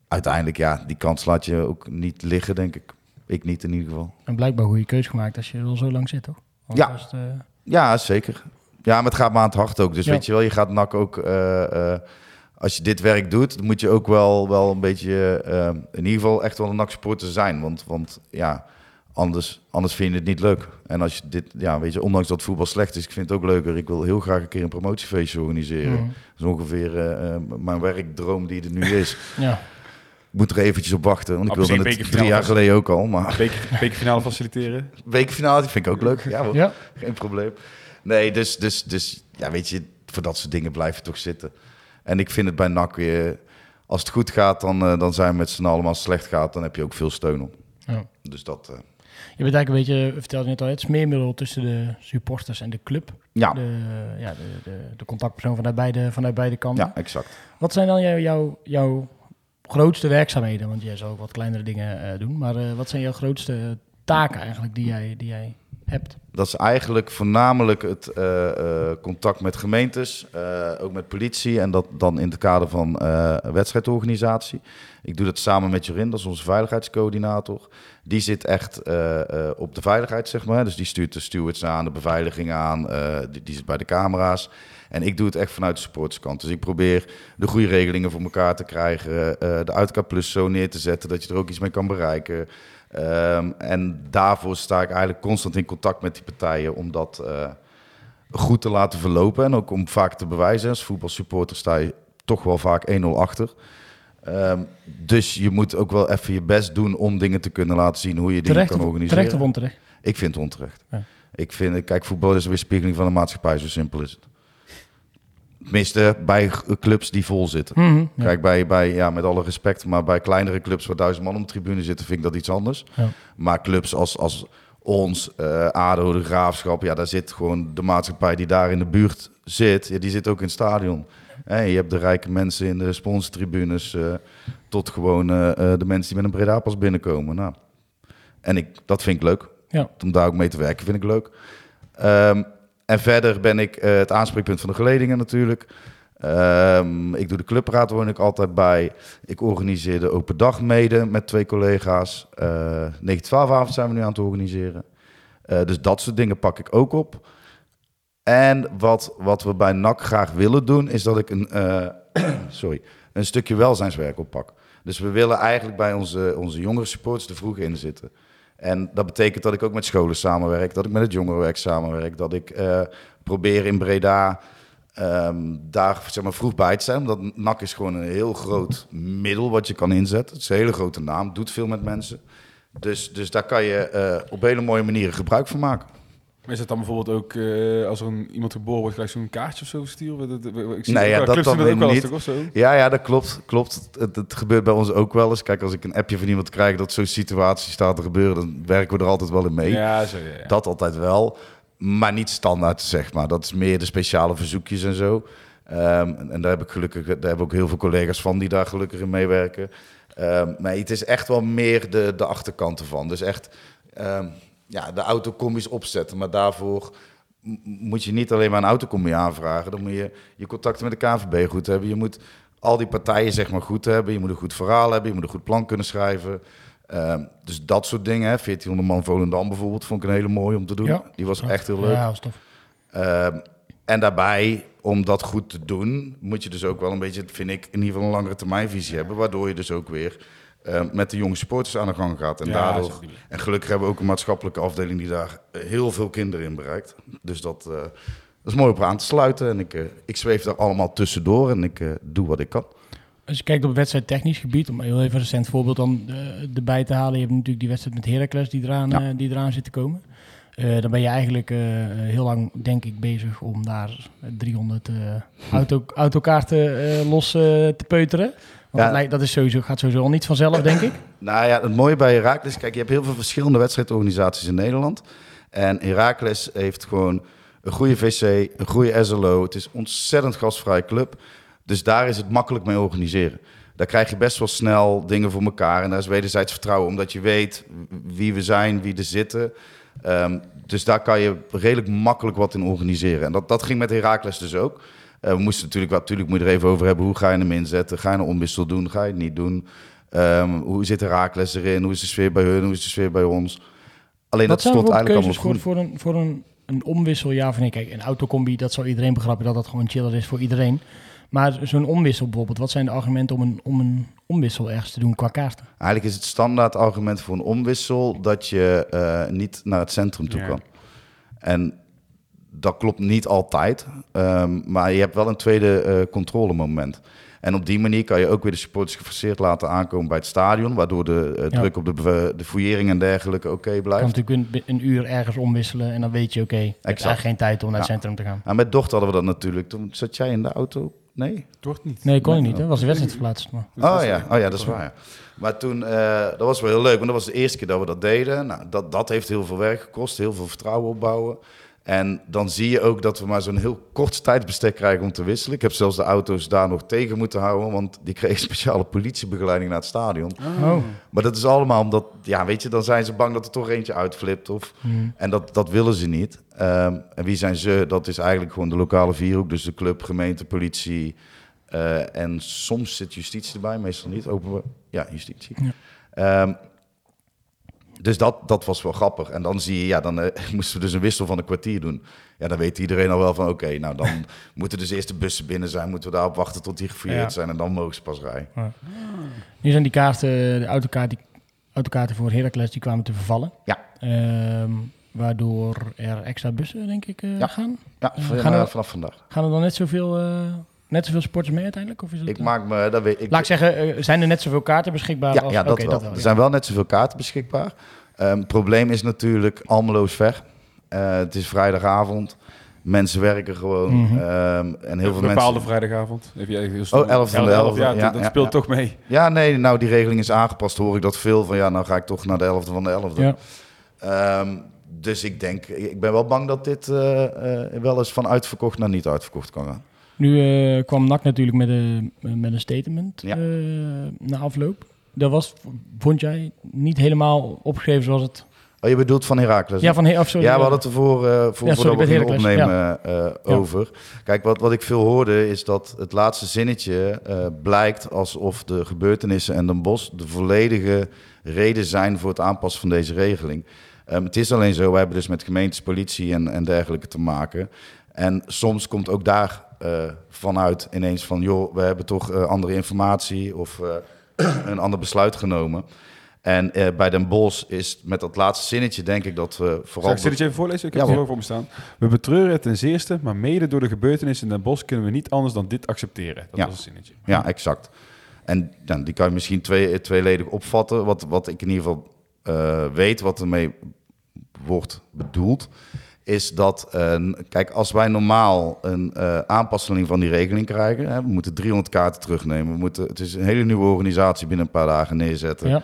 C: uiteindelijk, ja, die kans laat je ook niet liggen, denk ik. Ik niet in ieder geval.
A: En blijkbaar goede keuze gemaakt als je er al zo lang zit, toch?
C: Ja.
A: het, eh,
C: Ja, zeker. Ja, maar het gaat me aan het hart ook. Dus
A: Ja.
C: weet je wel, je gaat NAC ook... eh, eh, als je dit werk doet, dan moet je ook wel, wel een beetje... in ieder geval echt wel een NAC-supporter zijn. Want, want ja, anders, anders vind je het niet leuk. En als je dit... Ja, weet je, ondanks dat voetbal slecht is, ik vind het ook leuker. Ik wil heel graag een keer een promotiefeestje organiseren.
A: Mhm.
C: Dat is ongeveer eh, eh, mijn werkdroom die er nu is.
A: ja.
C: Ik moet er eventjes op wachten. Want ik wilde het
B: bekerfinale
C: drie jaar geleden ook al. Maar
B: Beker, bekerfinale faciliteren.
C: weekfinale, die vind ik ook leuk. Ja, hoor.
A: ja.
C: Geen probleem. Nee, dus, dus, dus ja, weet je, voor dat soort dingen blijf je toch zitten. En ik vind het bij NAC weer, als het goed gaat, dan, eh, dan zijn we met z'n allen. Als het slecht gaat, dan heb je ook veel steun op.
A: Ja.
C: Dus dat, eh,
A: Je bent eigenlijk een beetje, je vertelde net al, het smeermiddel tussen de supporters en de club.
C: ja,
A: De, ja, de, de, de contactpersoon vanuit beide, vanuit beide kanten.
C: ja, exact.
A: Wat zijn dan jouw, jouw, jouw grootste werkzaamheden? Want jij zal ook wat kleinere dingen eh, doen. Maar eh, wat zijn jouw grootste taken eigenlijk die jij, die jij hebt?
C: Dat is eigenlijk voornamelijk het eh, contact met gemeentes, ook met politie en dat dan in het kader van wedstrijdorganisatie. Ik doe dat samen met Jorin, dat is onze veiligheidscoördinator. Die zit echt eh, eh, op de veiligheid, zeg maar. Dus die stuurt de stewards aan, de beveiliging aan, eh, die, zit bij de camera's. En ik doe het echt vanuit de supporterskant. Dus ik probeer de goede regelingen voor elkaar te krijgen, de uitkaart zo neer te zetten dat je er ook iets mee kan bereiken. Ehm, en daarvoor sta ik eigenlijk constant in contact met die partijen om dat goed te laten verlopen. En ook om vaak te bewijzen. Als voetbalsupporter sta je toch wel vaak 1-0 achter. Ehm, dus je moet ook wel even je best doen om dingen te kunnen laten zien hoe je dingen
A: Terecht
C: kan organiseren.
A: terecht of onterecht?
C: Ik vind het onterecht.
A: Ja.
C: Ik vind, kijk, voetbal is een weerspiegeling van de maatschappij, zo simpel is het. Tenminste, bij clubs die vol zitten.
A: Mhm, ja.
C: Kijk, bij, bij, ja, met alle respect, maar bij kleinere clubs waar duizend man op de tribune zitten, vind ik dat iets anders.
A: Ja.
C: Maar clubs als, als ons, eh ADO, de Graafschap, ja, daar zit gewoon de maatschappij die daar in de buurt zit, ja, die zit ook in het stadion. Je hebt de rijke mensen in de sponsortribunes, eh, tot gewoon eh, eh, de mensen die met een Breda pas binnenkomen. Nou, en ik, dat vind ik leuk.
A: Ja.
C: Om daar ook mee te werken vind ik leuk. Ehm, en verder ben ik het aanspreekpunt van de geledingen natuurlijk. Ehm, ik doe de clubraad, woon ik altijd bij. Ik organiseer de open dag mede met twee collega's. Eh 9-12 avond zijn we nu aan het organiseren. Dus dat soort dingen pak ik ook op. En wat, wat we bij NAC graag willen doen, is dat ik een, eh, sorry, een stukje welzijnswerk oppak. Dus we willen eigenlijk bij onze, onze jongere supporters er vroeg in zitten. En dat betekent dat ik ook met scholen samenwerk, dat ik met het jongerenwerk samenwerk, dat ik eh, probeer in Breda ehm, daar zeg maar, vroeg bij te zijn. Omdat NAC is gewoon een heel groot middel wat je kan inzetten. Het is een hele grote naam, doet veel met mensen. Dus, dus daar kan je eh, op hele mooie manieren gebruik van maken.
B: Maar is het dan bijvoorbeeld ook, eh, als er een, iemand geboren wordt, gelijk zo'n kaartje of zo sturen? Dat- dat- Ik zie
C: Nee, ja, dat
B: doen ook wel
C: niet.
B: of zo?
C: Ja, ja, dat klopt. klopt. Het, het gebeurt bij ons ook wel eens. Kijk, als ik een appje van iemand krijg dat zo'n situatie staat te gebeuren, dan werken we er altijd wel in mee.
B: Ja, zo, ja, ja.
C: Dat altijd wel. Maar niet standaard, zeg maar. Dat is meer de speciale verzoekjes en zo. Ehm, en, en daar heb ik gelukkig, daar hebben ook heel veel collega's van die daar gelukkig in meewerken. Ehm, maar het is echt wel meer de, de achterkant ervan. Dus echt ehm, ja, de autocombi's opzetten. Maar daarvoor moet je niet alleen maar een autocombi aanvragen. Dan moet je je contacten met de KNVB goed hebben. Je moet al die partijen zeg maar goed hebben. Je moet een goed verhaal hebben. Je moet een goed plan kunnen schrijven. Ehm, dus dat soort dingen. Hè. 1400 man Volendam bijvoorbeeld vond ik een hele mooie om te doen.
A: Ja.
C: Die was echt heel leuk.
A: Ja, is tof.
C: Ehm, en daarbij, om dat goed te doen, moet je dus ook wel een beetje, vind ik, in ieder geval een langere termijnvisie hebben. Waardoor je dus ook weer eh, met de jonge supporters aan de gang gaat. En,
B: Ja,
C: daardoor, en gelukkig hebben we ook een maatschappelijke afdeling die daar eh, heel veel kinderen in bereikt. Dus dat, eh, dat is mooi op aan te sluiten. En ik, ik zweef daar allemaal tussendoor en ik eh, doe wat ik kan.
A: Als je kijkt op het wedstrijd technisch gebied, om heel even een recent voorbeeld dan eh, erbij te halen. Je hebt natuurlijk die wedstrijd met Heracles die eraan,
C: Ja.
A: die eraan zit te komen. Eh, dan ben je eigenlijk eh, heel lang, denk ik, bezig om daar 300 eh, auto, autokaarten eh, los eh, te peuteren. Want
C: Ja.
A: dat, lijkt- dat is sowieso, gaat sowieso al niet vanzelf, denk ik.
C: Nou ja, het mooie bij Heracles, kijk, je hebt heel veel verschillende wedstrijdorganisaties in Nederland. En Heracles heeft gewoon een goede VC, een goede SLO. Het is een ontzettend gastvrije club. Dus daar is het makkelijk mee organiseren. daar krijg je best wel snel dingen voor elkaar. En daar is wederzijds vertrouwen, omdat je weet wie we zijn, wie er zitten. Ehm, dus daar kan je redelijk makkelijk wat in organiseren. En dat, dat ging met Herakles dus ook. Eh, we moesten natuurlijk, wat, natuurlijk moet je er even over hebben. Hoe ga je hem inzetten? Ga je een omwissel doen? Ga je het niet doen? Ehm, hoe zit Herakles erin? Hoe is de sfeer bij hun? Hoe is de sfeer bij ons? Alleen
A: Wat
C: dat stond eigenlijk allemaal goed.
A: voor, voor, een, voor een, een omwissel, ja of nee? Kijk, een autocombi, dat zal iedereen begrijpen dat dat gewoon chiller is voor iedereen. Maar zo'n omwissel bijvoorbeeld, wat zijn de argumenten om een, om een omwissel ergens te doen qua kaarten?
C: Eigenlijk is het standaard argument voor een omwissel dat je eh, niet naar het centrum toe
B: Ja.
C: kan. En dat klopt niet altijd, ehm, maar je hebt wel een tweede eh, controlemoment. En op die manier kan je ook weer de supporters geforceerd laten aankomen bij het stadion, waardoor de eh,
A: Ja.
C: druk op de, bev- de fouillering en dergelijke oké
A: Je
C: blijft.
A: kan natuurlijk een, een uur ergens omwisselen en dan weet je, oké, je hebt eigenlijk geen tijd om naar het
C: Ja.
A: centrum te gaan.
C: En met dochter hadden we dat natuurlijk. Toen zat jij in de auto? Nee?
B: Wordt niet.
A: Nee, kon je niet, hè? was de wedstrijd verplaatst. Maar.
C: Oh ja, oh ja, dat is waar. ja. Maar toen, eh, dat was wel heel leuk, want dat was de eerste keer dat we dat deden. Nou, dat, dat heeft heel veel werk gekost, heel veel vertrouwen opbouwen. En dan zie je ook dat we maar zo'n heel kort tijdsbestek krijgen om te wisselen. Ik heb zelfs de auto's daar nog tegen moeten houden, want die kregen speciale politiebegeleiding naar het stadion.
A: Oh.
C: Maar dat is allemaal omdat, ja, weet je, dan zijn ze bang dat er toch eentje uitflipt. Of,
A: Hmm.
C: En dat, dat willen ze niet. Ehm, en wie zijn ze? Dat is eigenlijk gewoon de lokale vierhoek, dus de club, gemeente, politie. eh, en soms zit justitie erbij, meestal niet. Open, ja, justitie. Ehm, dus dat, dat was wel grappig. En dan zie je, ja, dan eh, moesten we dus een wissel van een kwartier doen. Ja, dan weet iedereen al wel van, oké, nou dan moeten dus eerst de bussen binnen zijn. Moeten we daarop wachten tot die gefouilleerd
A: Ja.
C: zijn en dan mogen ze pas rijden.
A: Nu zijn die kaarten, de autokaart, die, autokaarten voor Heracles, die kwamen te vervallen.
C: Ja.
A: Ehm, waardoor er extra bussen, denk ik,
C: Ja.
A: gaan.
C: Ja,
A: Eh, gaan er-
C: vanaf vandaag.
A: Gaan er dan net zoveel, net zoveel sporters mee uiteindelijk? Of is het,
C: Ik maak me, dat weet ik.
A: Laat ik zeggen, eh, zijn er net zoveel kaarten beschikbaar?
C: Ja,
A: als,
C: ja dat,
A: oké,
C: wel.
A: ja.
C: Er zijn wel net zoveel kaarten beschikbaar. Ehm, het probleem is natuurlijk Almeloos ver. Eh, het is vrijdagavond. Mensen werken gewoon.
A: Mhm.
C: Ehm, en heel veel
B: bepaalde
C: mensen...
B: vrijdagavond. Heb je eigenlijk heel
C: Oh, 11 van de 11e.
B: Ja,
C: Ja,
B: dat, dat
C: ja,
B: speelt
C: ja.
B: toch mee.
C: Ja, nee, nou die regeling is aangepast. Hoor ik dat veel van ja, nou ga ik toch naar de 11e van de 11e.
A: Ja.
C: Ehm, dus ik denk, ik ben wel bang dat dit eh, eh, wel eens van uitverkocht naar niet uitverkocht kan gaan.
A: Nu eh, kwam NAC natuurlijk met een, met een statement
C: Ja.
A: eh, na afloop. Dat was, vond jij, niet helemaal opgeschreven zoals het...
C: Oh, je bedoelt van Herakles?
A: Ja, van, He- of sorry,
C: ja, we hadden het ervoor, eh voor,
A: Ja, sorry,
C: we
A: Heracles,
C: opnemen over. Kijk, wat, wat ik veel hoorde is dat het laatste zinnetje blijkt alsof de gebeurtenissen en Den Bosch de volledige reden zijn voor het aanpassen van deze regeling. Ehm, het is alleen zo, wij hebben dus met gemeentes, politie en, en dergelijke te maken. En soms komt ook daar vanuit ineens van, joh, we hebben toch eh, andere informatie of eh, een ander besluit genomen. En eh, bij Den Bosch is met dat laatste zinnetje denk ik dat we vooral...
B: Zal ik dit even voorlezen? Ik heb
C: Ja,
B: het voor me staan. We betreuren het ten zeerste, maar mede door de gebeurtenissen in Den Bosch kunnen we niet anders dan dit accepteren. Dat
C: Ja.
B: was het zinnetje.
C: Ja, exact. En ja, die kan je misschien twee, tweeledig opvatten. Wat, wat ik in ieder geval eh, weet, wat ermee wordt bedoeld, is dat, eh, kijk, als wij normaal een eh, aanpasseling van die regeling krijgen, hè, we moeten 300 kaarten terugnemen, we moeten, het is een hele nieuwe organisatie binnen een paar dagen neerzetten,
A: Ja.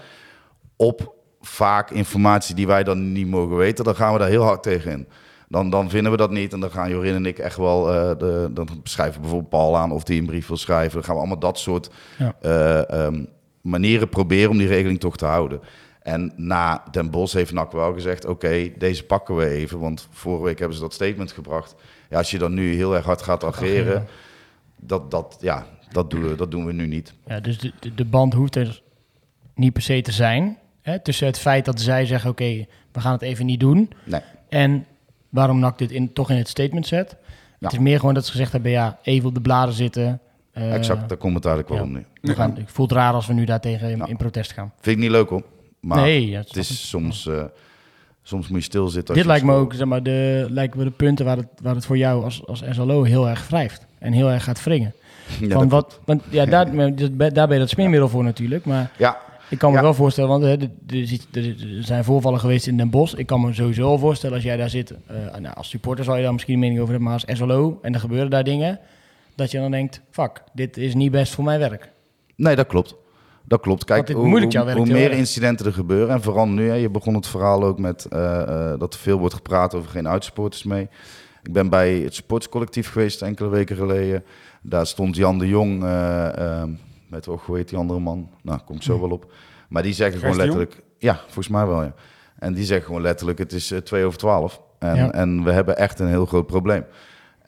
C: op vaak informatie die wij dan niet mogen weten, dan gaan we daar heel hard tegen in. Dan, dan vinden we dat niet en dan gaan Jorin en ik echt wel, eh, de, dan schrijven we bijvoorbeeld Paul aan of die een brief wil schrijven. Dan gaan we allemaal dat soort
A: Ja.
C: eh, ehm, manieren proberen om die regeling toch te houden. En na Den Bosch heeft NAC wel gezegd, oké, deze pakken we even. Want vorige week hebben ze dat statement gebracht. Ja, als je dan nu heel erg hard gaat ageren, dat, dat, ja, dat, doen we, dat doen we nu niet.
A: Ja, dus de, de, de band hoeft er niet per se te zijn. Hè, tussen het feit dat zij zeggen, oké, we gaan het even niet doen.
C: Nee.
A: En waarom NAC dit in, toch in het statement zet. Het is meer gewoon dat ze gezegd hebben, ja, even op de bladen zitten. eh,
C: exact, daar komt het eigenlijk wel
A: ja.
C: om nu.
A: We gaan, ik voel het raar als we nu daartegen in,
C: Ja.
A: in protest gaan.
C: Vind ik niet leuk hoor. Maar
A: nee, ja,
C: het is soms, eh, soms moet je stilzitten.
A: Dit lijkt me ook, zeg maar, de, lijkt me de punten waar het, waar het voor jou als, als SLO heel erg wrijft. En heel erg gaat wringen.
C: Ja,
A: wat, want ja, daar, daar ben je dat smeermiddel voor natuurlijk. Maar
C: ja,
A: ik kan me
C: Ja.
A: wel voorstellen, want hè, er zijn voorvallen geweest in Den Bosch. Ik kan me sowieso wel voorstellen als jij daar zit. eh, nou, als supporter zal je daar misschien een mening over hebben, maar als SLO en er gebeuren daar dingen. Dat je dan denkt, fuck, dit is niet best voor mijn werk.
C: Nee, dat klopt. Dat klopt. Kijk, hoe, meer
A: erg.
C: incidenten er gebeuren, en vooral nu, hè, je begon het verhaal ook met eh, eh, dat er veel wordt gepraat over geen uitsporters mee. Ik ben bij het sportscollectief geweest enkele weken geleden. Daar stond Jan de Jong, eh, met, oh, hoe heet die andere man? Nou, kom ik zo wel op. Maar die zeggen gewoon letterlijk... Ja, volgens mij wel, ja. En die zeggen gewoon letterlijk, het is twee over twaalf. En,
A: Ja.
C: en we hebben echt een heel groot probleem.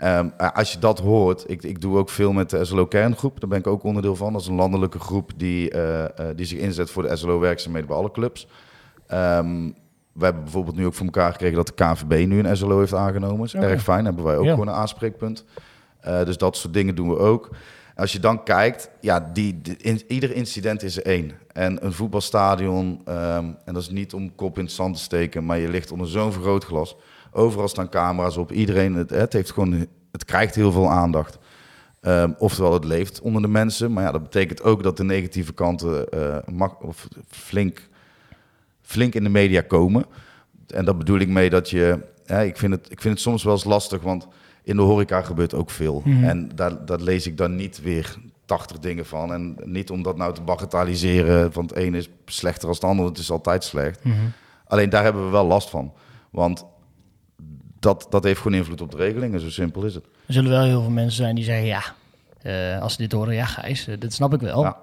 C: Ehm, eh, als je dat hoort, ik, ik doe ook veel met de SLO-kerngroep. Daar ben ik ook onderdeel van. Dat is een landelijke groep die, eh, eh, die zich inzet voor de SLO-werkzaamheden bij alle clubs. Ehm, we hebben bijvoorbeeld nu ook voor elkaar gekregen dat de KNVB nu een SLO heeft aangenomen. Dat is erg fijn. Hebben wij ook
A: Ja.
C: gewoon een aanspreekpunt. Dus dat soort dingen doen we ook. Als je dan kijkt, ja, die, die- in, ieder incident is er één. En een voetbalstadion, ehm, en dat is niet om kop in het zand te steken, maar je ligt onder zo'n vergrootglas. Overal staan camera's op. Iedereen, het, het, heeft gewoon, het krijgt heel veel aandacht. Ehm, oftewel, het leeft onder de mensen. Maar ja, dat betekent ook dat de negatieve kanten eh, of flink, flink in de media komen. En dat bedoel ik mee dat je... Hè, ik, vind het, ik vind het soms wel eens lastig, want in de horeca gebeurt ook veel.
A: Mhm.
C: En daar, daar lees ik dan niet weer 80 dingen van. En niet om dat nou te bagatelliseren, want het ene is slechter dan het andere. Het is altijd slecht.
A: Mhm.
C: Alleen daar hebben we wel last van. Want dat, dat heeft gewoon invloed op de regelingen, zo simpel is het.
A: Er zullen wel heel veel mensen zijn die zeggen, ja, eh, als ze dit horen, ja Gijs, eh, dat snap ik wel.
C: Ja.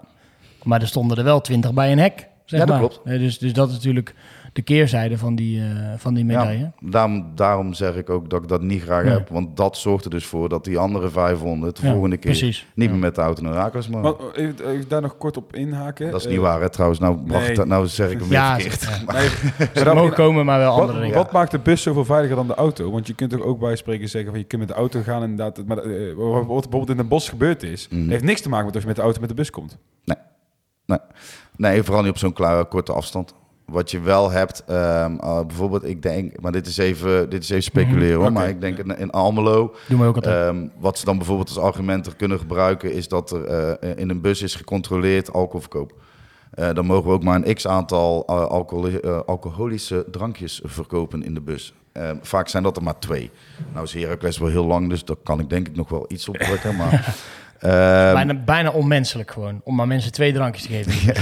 A: Maar er stonden er wel twintig bij een hek, zeg
C: Ja, dat
A: maar.
C: klopt.
A: Dus, dus dat is natuurlijk de keerzijde van die, eh, van die medaille.
C: Ja, daarom, daarom zeg ik ook dat ik dat niet graag
A: Nee.
C: heb. Want dat zorgt er dus voor dat die andere 500 de
A: Ja,
C: volgende keer
A: precies.
C: niet
A: Ja.
C: meer met de auto naar Herakles mogen.
D: Want, eh, even, even daar nog kort op inhaken.
C: Dat is
D: Eh,
C: niet waar, hè, trouwens. Nou, bracht
D: nee.
C: dat, nou zeg ik hem weer
A: Ja,
C: verkeerd.
A: ja.
D: Nee,
A: Ze
D: maar
A: mogen komen, maar wel andere
D: wat,
A: dingen.
D: wat maakt de bus zoveel veiliger dan de auto? Want je kunt toch ook bij spreken zeggen van je kunt met de auto gaan inderdaad. Maar eh, wat bijvoorbeeld in Den Bosch gebeurd is,
C: Mhm.
D: heeft niks te maken met of je met de auto met de bus komt.
C: Nee, vooral niet op zo'n korte afstand. Wat je wel hebt, ehm, eh, bijvoorbeeld, ik denk, maar dit is even, dit is even speculeren hoor,
D: Oké.
C: maar ik denk in, in Almelo,
A: Doen we ook altijd.
C: ehm, wat ze dan bijvoorbeeld als argument kunnen gebruiken, is dat er eh, in een bus is gecontroleerd alcoholverkoop. Eh, dan mogen we ook maar een x-aantal alcoholi- eh, alcoholische drankjes verkopen in de bus. Eh, vaak zijn dat er maar twee. Nou is Heracles wel heel lang, dus daar kan ik denk ik nog wel iets op drukken. Maar, ehm,
A: bijna, bijna onmenselijk gewoon, om maar mensen twee drankjes te geven.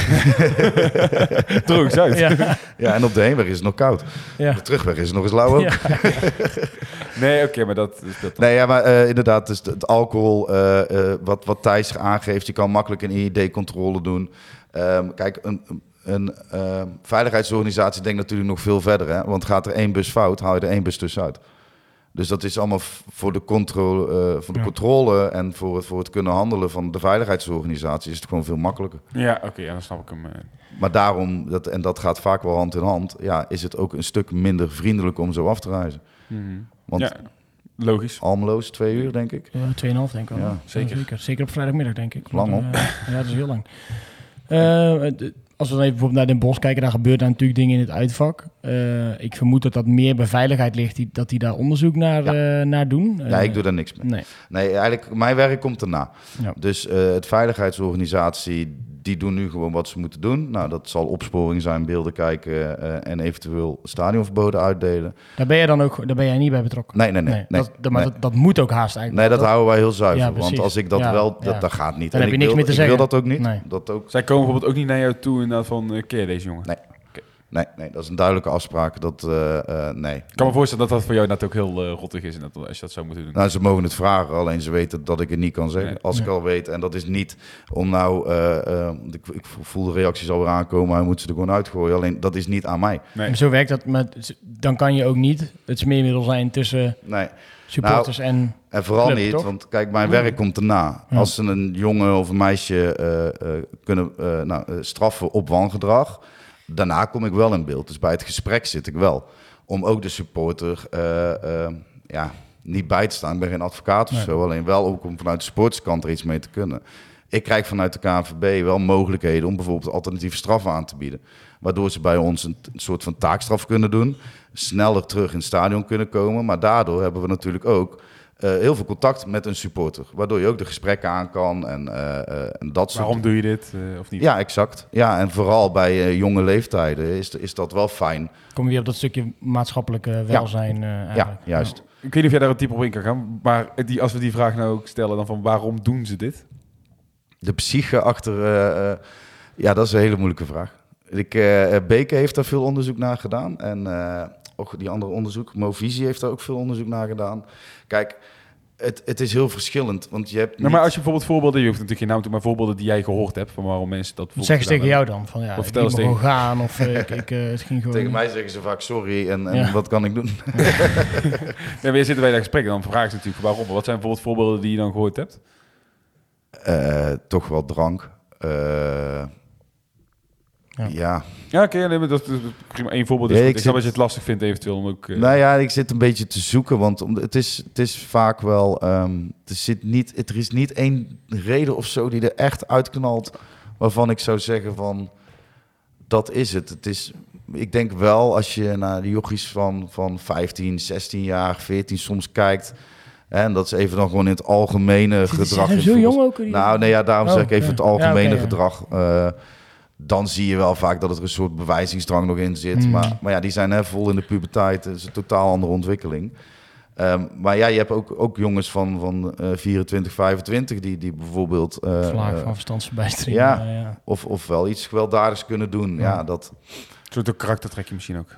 D: Droog uit.
A: Ja,
C: ja, en op de heenweg is het nog koud.
A: ja.
C: De terugweg is het nog eens lauw ook.
A: Ja.
D: Nee, oké, maar dat is dat.
C: Nee, ja, maar eh, inderdaad, dus het alcohol, eh, eh, wat, wat Thijs aangeeft, je kan makkelijk een IED-controle doen. Ehm, kijk, een, een eh, veiligheidsorganisatie denkt natuurlijk nog veel verder. Hè? Want gaat er één bus fout, haal je er één bus tussenuit. Dus dat is allemaal voor de, controle, eh, voor de
A: Ja.
C: controle en voor het, voor het kunnen handelen van de veiligheidsorganisatie is het gewoon veel makkelijker.
D: Ja, oké, ja, dan snap ik hem. eh.
C: Maar daarom, dat, en dat gaat vaak wel hand in hand, ja, is het ook een stuk minder vriendelijk om zo af te reizen.
D: Mhm.
C: Want
D: Ja, logisch.
C: Almelo is twee uur, denk ik.
A: Ja, 2,5 denk ik wel.
C: Ja,
D: zeker.
A: zeker. Zeker op vrijdagmiddag, denk ik.
C: Lang,
A: Want, eh, ja, dat is heel lang. Eh, d- als we dan even bijvoorbeeld naar Den Bosch kijken, daar gebeurt daar natuurlijk dingen in het uitvak. Eh, ik vermoed dat dat meer bij veiligheid ligt, die, dat die daar onderzoek naar,
C: Ja.
A: eh, naar doen.
C: Ja,
A: Eh,
C: ik doe daar niks mee.
A: Nee.
C: Nee, eigenlijk, mijn werk komt erna.
A: Ja.
C: Dus eh het veiligheidsorganisatie, die doen nu gewoon wat ze moeten doen. Nou, dat zal opsporing zijn, beelden kijken eh, en eventueel stadionverboden uitdelen.
A: Daar ben jij dan ook daar ben jij niet bij betrokken.
C: Nee, nee, nee. nee,
A: dat, dat- maar
C: nee.
A: Dat, dat moet ook haast eigenlijk.
C: Nee, dat houden wij heel zuiver.
A: Ja,
C: want als ik dat
A: Ja,
C: wel, dat,
A: ja.
C: dat gaat niet.
A: Dan
C: En
A: heb je
C: ik
A: niks
C: wil,
A: meer te
C: ik
A: zeggen.
C: wil dat ook niet.
A: Nee.
C: Dat ook,
D: Zij komen bijvoorbeeld ook niet naar jou toe inderdaad van, eh keer deze jongen.
C: Nee. Nee, nee, dat is een duidelijke afspraak. Dat, eh, eh, nee.
D: Ik kan me voorstellen dat dat voor jou net ook heel eh, rottig is en dat, als je dat zou moeten doen.
C: Nou, ze mogen het vragen, alleen ze weten dat ik het niet kan zeggen.
D: Nee.
C: Als ik
A: Ja.
C: al weet, en dat is niet om nou, ik, ik voel de reacties alweer aankomen, hij moet ze er gewoon uitgooien. Alleen dat is niet aan mij.
D: nee.
A: Maar Zo werkt dat, met, dan kan je ook niet het smeermiddel zijn tussen
C: Nee.
A: supporters en...
C: En vooral
A: Club,
C: niet,
A: toch?
C: want kijk, mijn werk komt erna.
A: Ja.
C: Als ze een jongen of een meisje eh, eh, kunnen eh, nou, straffen op wangedrag, daarna kom ik wel in beeld. Dus bij het gesprek zit ik wel. Om ook de supporter eh, eh, ja, niet bij te staan. Ik ben geen advocaat of
A: Nee.
C: zo, alleen wel ook om vanuit de supporterskant er iets mee te kunnen. Ik krijg vanuit de KNVB wel mogelijkheden om bijvoorbeeld alternatieve straffen aan te bieden. Waardoor ze bij ons een, een soort van taakstraf kunnen doen. Sneller terug in het stadion kunnen komen. Maar daardoor hebben we natuurlijk ook eh, heel veel contact met een supporter. Waardoor je ook de gesprekken aan kan en, eh, eh, en dat soort
D: Waarom doe je dit eh, of niet?
C: Ja, exact. Ja, en vooral bij eh, jonge leeftijden is, is dat wel fijn.
A: Kom je weer op dat stukje maatschappelijke welzijn eigenlijk.
C: Ja, juist.
D: Ik weet niet of jij daar wat dieper op in kan gaan, maar die, als we die vraag nou ook stellen, dan van waarom doen ze dit?
C: De psyche achter... eh, eh, ja, dat is een hele moeilijke vraag. Ik, eh, Beke heeft daar veel onderzoek naar gedaan. En eh, ook die andere onderzoek, Movisie heeft daar ook veel onderzoek naar gedaan. Kijk, Het, het is heel verschillend, want je hebt
B: Nou, maar als je bijvoorbeeld voorbeelden, je hoeft natuurlijk geen naam te maar voorbeelden die jij gehoord hebt van waarom mensen dat
A: Wat zeggen ze tegen jou dan? Van ja,
B: Of
A: ik
B: vertel eens
A: gaan of eh, ik, ik, eh, het ging gewoon...
C: tegen mij zeggen ze vaak sorry en, en
A: Ja.
C: wat kan ik doen?
B: hebben. Nee, maar je zit bij dat gesprek dan vragen ze natuurlijk waarom. Wat zijn bijvoorbeeld voorbeelden die je dan gehoord hebt?
C: Eh, toch wel drank. Eh,
A: Ja.
C: ja.
B: Ja, oké, nee, maar dat is prima. Eén voorbeeld is
C: Ja,
B: goed.
C: ik
B: ik snap
C: zit-
B: dat je het lastig vindt eventueel om ook... eh,
C: Nou ja, ik zit een beetje te zoeken, want om- het is, het is vaak wel... ehm, er, zit niet, er is niet één reden of zo die er echt uitknalt... waarvan ik zou zeggen van, dat is het. het is, ik denk wel, als je naar de jochies van, van 15, 16 jaar, 14 soms kijkt... hè, en dat is even dan gewoon in het algemene gedrag. in
A: zo jong ook?
C: Nou, nee, ja, daarom
A: Oh,
C: zeg ik even
A: ja.
C: het algemene
A: ja.
C: gedrag. Eh, dan zie je wel vaak dat er een soort bewijzingsdrang nog in zit.
A: Hmm.
C: Maar, maar ja, die zijn hè, vol in de puberteit. Het is een totaal andere ontwikkeling. Ehm, maar ja, je hebt ook, ook jongens van, van eh 24, 25 die, die bijvoorbeeld... eh,
A: Vlaag
C: eh,
A: van verstandsverbijstering.
C: ja.
A: eh, ja.
C: of, of wel iets gewelddadigs kunnen doen. Ja,
A: Ja.
C: dat
B: Een soort karaktertrekje misschien ook.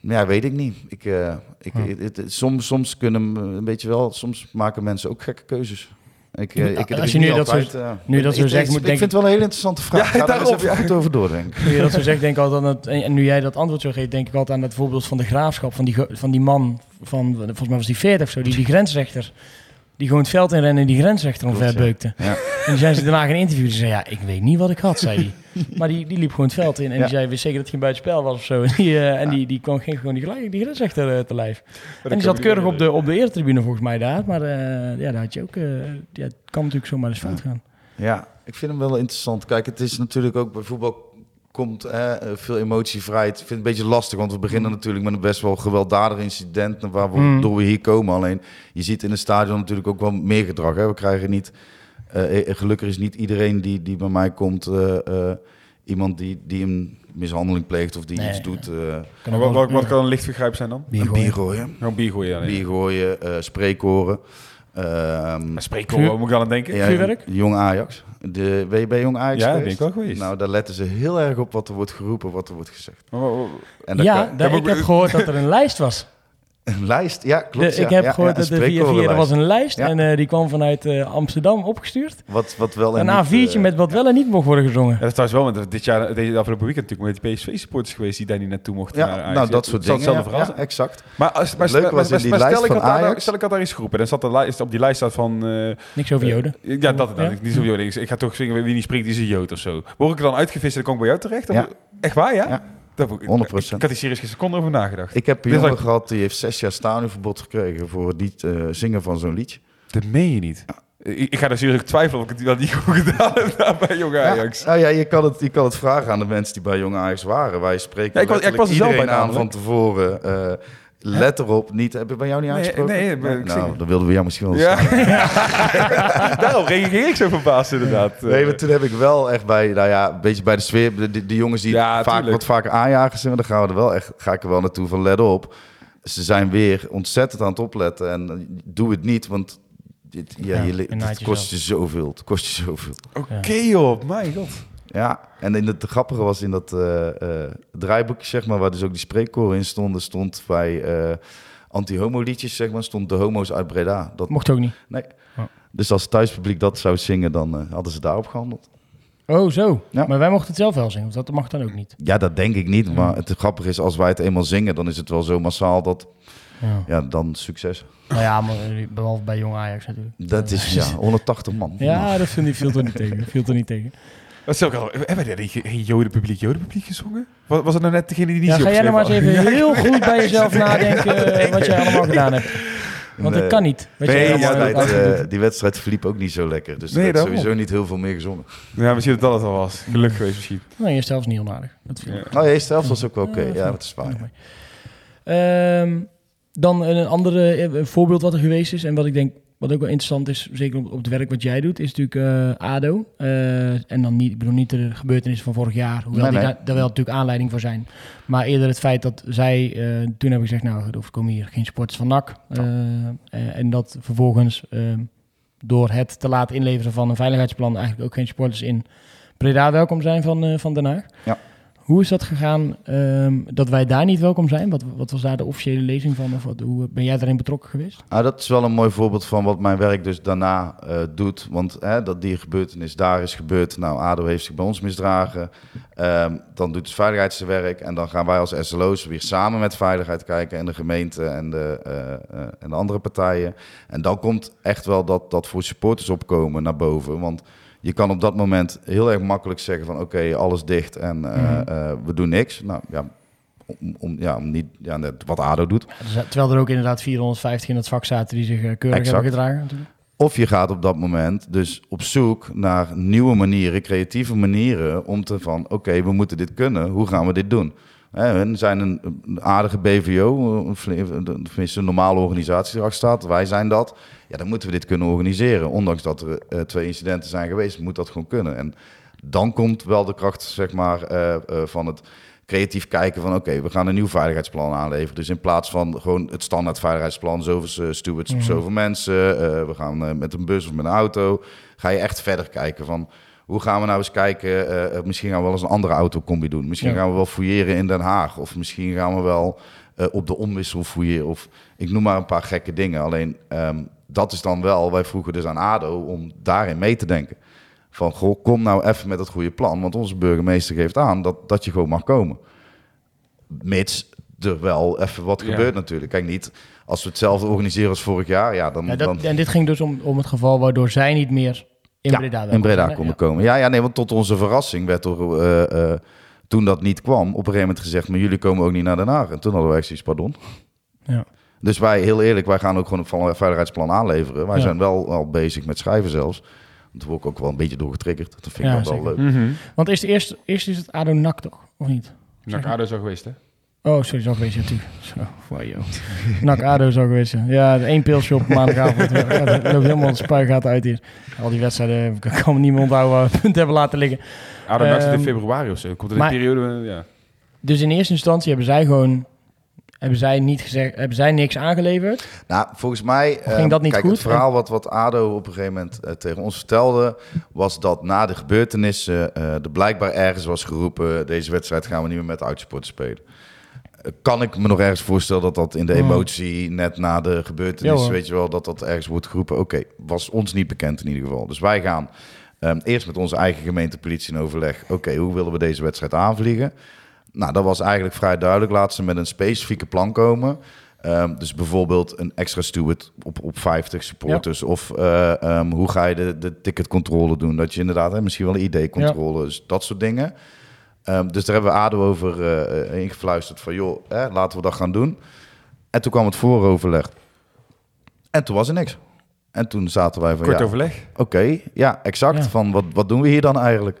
C: ja, weet ik niet. Ik, eh, ik,
A: Ja.
C: het- het- soms, soms kunnen, een beetje wel, soms maken mensen ook gekke keuzes. Ik, eh, ik,
A: Als je nu dat zo-
C: eh,
A: nu dat zo zegt, moet
C: ik
A: denk
C: vind het wel een hele interessante vraag.
B: Ja,
C: Ga daar even
B: ja.
C: goed over doordenken.
A: Nu je dat zo zegt, denk ik altijd aan het... En nu jij dat antwoord zo geeft, denk ik altijd aan het voorbeeld van de graafschap. Van die, van die man, van, volgens mij was die 40 of zo, die die grensrechter... Die gewoon het veld inrennen en die grensrechter omverbeukte.
C: ja.
A: En die zijn ze daarna gaan interviewen. Die zei, ja, ik weet niet wat ik had, zei hij. Maar die, die liep gewoon het veld in. En
C: Ja.
A: die zei, wist zeker dat het geen buitenspel was of zo. En die, eh, en die, die kwam, ging gewoon die, gelijk, die grensrechter eh, te lijf. En die zat keurig op de, op de eretribune volgens mij daar. Maar eh, ja, daar had je ook... eh, ja, het kan natuurlijk zomaar eens fout gaan.
C: Ja, ik vind hem wel interessant. Kijk, het is natuurlijk ook bij voetbal komt hè, eh, veel emotie vrij. Ik vind het een beetje lastig, want we beginnen natuurlijk met een best wel gewelddadig incident waar we,
A: Mm.
C: we hier komen. Alleen, je ziet in het stadion natuurlijk ook wel meer gedrag. Hè. We krijgen niet, eh, eh, gelukkig is niet iedereen die, die bij mij komt, eh, eh, iemand die, die een mishandeling pleegt of die
A: Nee,
C: iets doet. eh,
A: Kan
B: wat, wat,
A: wel-
B: wat kan een lichtvergrijp zijn dan?
A: Bier
C: een
A: gooien.
C: bier gooien.
B: Bier gooien. Ja, nee.
C: Bier gooien, eh spreekkoren. Ehm,
B: moet ik dan aan denken?
C: ja,
A: Vuurwerk?
C: Jong Ajax. De, ben je bij Jong Ajax
B: Ja, ben ik wel geweest.
C: Nou, daar letten ze heel erg op wat er wordt geroepen, wat er wordt gezegd.
B: Wat-
C: En
A: Ja,
C: kan-
A: daar-
B: heb
A: ik
B: ook-
A: heb gehoord dat er een lijst was.
C: een lijst, ja, klopt.
A: De-
C: ja.
A: ik heb
C: Ja,
A: gehoord
C: ja,
A: dat de 4 4 er was een lijst.
C: Ja.
A: En eh, die kwam vanuit eh, Amsterdam opgestuurd.
C: Wat, wat wel en
A: Een
C: niet,
A: A4'tje
C: eh,
A: met wat wel en niet mocht worden gezongen.
B: Ja, dat is trouwens wel, want dit jaar, deze afgelopen weekend natuurlijk met die PSV-supporters geweest die daar niet naartoe mochten.
C: Ja,
B: naar
C: nou, dat soort dingen.
B: hetzelfde
C: Ja,
B: verhaal
C: exact.
B: Maar, als, maar,
C: was in die
B: maar
C: lijst
B: stel, ik daar, stel ik had daar iets geroepen. Dan zat de lijst, op die lijst staat van... eh,
A: Niks over Joden.
B: ja, dat.
A: Ja?
B: Niet zo joden. Ik, ga toch zingen wie niet spreekt, die is een jood of zo. Word ik er dan uitgevist en dan kom ik bij jou terecht? Echt waar, ja?
C: Ja.
B: Dat, ik,
C: 100%.
B: Ik, had hier serieus geen seconde over nagedacht.
C: Ik heb een jongen gehad die heeft zes jaar stadionverbod gekregen voor het niet eh, zingen van zo'n liedje.
B: Dat meen je niet. Ik, ik ga daar serieus twijfelen of ik het wel niet goed gedaan heb daar bij Jong Ajax.
C: Ja, nou ja, je kan, het, je kan het vragen aan de mensen die bij Jong Ajax waren. Wij spreken
B: Ja, ik was- ik was er zelf bij
C: aan van tevoren. eh, let erop, niet... Heb ik bij jou niet
B: Nee,
C: aangesproken?
B: nee, ik
C: nou, dan wilden we jou misschien wel
B: Ja. Daarom reageer ik zo verbaasd inderdaad.
C: Nee, maar toen heb ik wel echt bij, nou ja, een beetje bij de sfeer, de, de, de jongens die
B: Ja,
C: vaak,
B: tuurlijk.
C: wat vaker aanjagers zijn, dan gaan we er wel echt, ga ik er wel naartoe van let op. Ze zijn weer ontzettend aan het opletten en doe het niet, want dit, ja,
A: Ja,
C: je, het kost je zoveel. Het kost je zoveel.
B: Oké joh, mijn god.
C: Ja, en in het, grappige was in dat eh, draaiboekje, zeg maar, waar dus ook die spreekkoren in stonden, stond bij eh, anti-homo liedjes, zeg maar, stond de homo's uit Breda. Dat,
A: Mocht ook niet.
C: nee.
A: Oh.
C: Dus als het thuispubliek dat zou zingen, dan hadden ze daarop gehandeld.
A: Oh, zo.
C: Ja.
A: Maar wij mochten het zelf wel zingen. Of dat mag dan ook niet.
C: Ja, dat denk ik niet. Maar het grappige is, als wij het eenmaal zingen, dan is het wel zo massaal dat,
A: Ja.
C: ja, dan succes.
A: Nou ja, maar eh, behalve bij Jong Ajax natuurlijk.
C: Dat is, ja, 180 man.
A: Ja, dat viel, er niet tegen. Dat viel er niet tegen.
B: Wat is ook al, hebben wij die geen jodenpubliek, jodenpubliek gezongen? Was, was het nou net degene die niet
A: Ja,
B: zo
A: ga jij nou maar eens even heel goed bij jezelf nadenken eh, wat jij allemaal gedaan hebt. Want
C: Nee.
A: dat kan niet.
C: Nee, wedstrijd,
A: hebt
C: eh, die wedstrijd verliep ook niet zo lekker. Dus
B: Nee,
C: er werd sowieso niet heel veel meer gezongen.
B: Ja, misschien dat dat het al was. Geluk geweest misschien.
A: Nee, eerst zelfs niet onaardig. Dat viel.
B: Ja.
C: Nou, je eerste helft was ook wel oké.
A: Ja,
C: Ja,
A: dat
C: dat is waar.
A: Ehm, dan een andere eh, een voorbeeld wat er geweest is en wat ik denk wat ook wel interessant is, zeker op, op het werk wat jij doet, is natuurlijk eh, ADO. Eh, en dan niet, ik bedoel niet de gebeurtenissen van vorig jaar, hoewel
C: Nee,
A: die
C: nee.
A: daar, daar wel natuurlijk aanleiding voor zijn. Maar eerder het feit dat zij eh, toen hebben gezegd, nou, er komen hier geen sporters van NAC. En dat vervolgens eh, door het te laten inleveren van een veiligheidsplan eigenlijk ook geen sporters in Breda welkom zijn van, van Den Haag.
C: Ja.
A: Hoe is dat gegaan ehm, dat wij daar niet welkom zijn? Wat, wat was daar de officiële lezing van? Of wat, hoe ben jij daarin betrokken geweest?
C: Nou, dat is wel een mooi voorbeeld van wat mijn werk dus daarna eh, doet. Want hè, dat die gebeurtenis daar is gebeurd. Nou, ADO heeft zich bij ons misdragen. Ehm, dan doet het veiligheid zijn werk. En dan gaan wij als SLO's weer samen met veiligheid kijken. En de gemeente en de, eh, eh, en de andere partijen. En dan komt echt wel dat, dat voor supporters opkomen naar boven. Want je kan op dat moment heel erg makkelijk zeggen van... oké, alles dicht en eh,
A: Mhm.
C: eh, we doen niks. Nou ja, om, om, ja, om niet ja, net wat ADO doet.
A: Dus, terwijl er ook inderdaad 450 in het vak zaten die zich eh, keurig
C: Exact.
A: hebben gedragen. Natuurlijk.
C: Of je gaat op dat moment dus op zoek naar nieuwe manieren, creatieve manieren om te van, oké, we moeten dit kunnen. Hoe gaan we dit doen? Hun zijn een, een aardige BVO, tenminste een normale organisatie die erachter staat. Wij zijn dat. Ja, dan moeten we dit kunnen organiseren. Ondanks dat er eh, twee incidenten zijn geweest, moet dat gewoon kunnen. En dan komt wel de kracht, zeg maar, eh, eh, van het creatief kijken van oké, we gaan een nieuw veiligheidsplan aanleveren. Dus in plaats van gewoon het standaard veiligheidsplan, zoveel stewards,
A: Mhm.
C: zoveel mensen, we gaan met een bus of met een auto, ga je echt verder kijken van hoe gaan we nou eens kijken, eh, eh, misschien gaan we wel eens een andere autocombi doen. Misschien
A: Ja.
C: gaan we wel fouilleren in Den Haag of misschien gaan we wel eh, op de omwissel fouilleren of ik noem maar een paar gekke dingen. Alleen ehm, dat is dan wel, wij vroegen dus aan ADO om daarin mee te denken. Van, goh, kom nou even met het goede plan. Want onze burgemeester geeft aan dat, dat je gewoon mag komen. Mits er wel even wat
B: Ja.
C: gebeurt natuurlijk. Kijk, niet als we hetzelfde organiseren als vorig jaar. Ja, dan,
A: Ja, dat,
C: dan
A: en dit ging dus om, om het geval waardoor zij niet meer in
C: Ja,
A: Breda
C: in Breda konden
A: Ja.
C: komen. Ja, ja, nee, want tot onze verrassing werd er, eh, eh, toen dat niet kwam, op een gegeven moment gezegd, maar jullie komen ook niet naar Den Haag. En toen hadden wij echt zoiets, pardon.
A: Ja.
C: Dus wij, heel eerlijk, wij gaan ook gewoon van een veiligheidsplan aanleveren. Wij
A: Ja.
C: zijn wel al bezig met schrijven zelfs. Want daar word ik ook wel een beetje door getriggerd. Dat vind ik
A: Ja,
C: wel, leuk.
A: Want eerst, eerst, eerst is het ADO NAC toch? Of niet?
B: Naar ADO is al geweest, hè?
A: Oh, sorry, zo geweest, natuurlijk. Zo, wow, joh. NAC ADO zo geweest, ja. Ja, één pilsje op maandagavond. Ja, Het loopt helemaal de spuigaten uit hier. Al die wedstrijden, ik kan me niet meer onthouden waar we punten hebben laten liggen.
B: ADO zit in
A: Ehm,
B: februari of zo. Komt in
A: maar-
B: een periode, ja.
A: Dus in eerste instantie hebben zij gewoon... Hebben zij, niet gezegd, hebben zij niks aangeleverd?
C: Nou, volgens mij...
A: ging
C: ehm,
A: dat niet
C: kijk,
A: goed?
C: het verhaal wat, wat ADO op een gegeven moment eh, tegen ons vertelde... was dat na de gebeurtenissen eh er blijkbaar ergens was geroepen... deze wedstrijd gaan we niet meer met uitsporten spelen. Kan ik me nog ergens voorstellen dat dat in de emotie... net na de
A: Ja,
C: gebeurtenis, weet je wel... dat dat ergens wordt geroepen. Oké, was ons niet bekend in ieder geval. Dus wij gaan ehm, eerst met onze eigen gemeentepolitie in overleg... oké, hoe willen we deze wedstrijd aanvliegen? Nou, dat was eigenlijk vrij duidelijk. Laat ze met een specifieke plan komen... Ehm, dus bijvoorbeeld een extra steward op, op 50 supporters. Of eh, ehm, hoe ga je de, de ticketcontrole doen? Dat je inderdaad hè, misschien wel een ID-controle, dus dat soort dingen. Ehm, dus daar hebben we ADO over eh, eh, ingefluisterd van... joh, hè, laten we dat gaan doen. En toen kwam het vooroverleg. En toen was er niks. En toen zaten wij van...
B: Kort
C: ja,
B: overleg.
C: Oké, ja, exact.
A: Ja.
C: Van wat, wat doen we hier dan eigenlijk?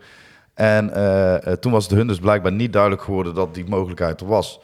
C: En eh, eh, toen was het hun dus blijkbaar niet duidelijk geworden dat die mogelijkheid er was.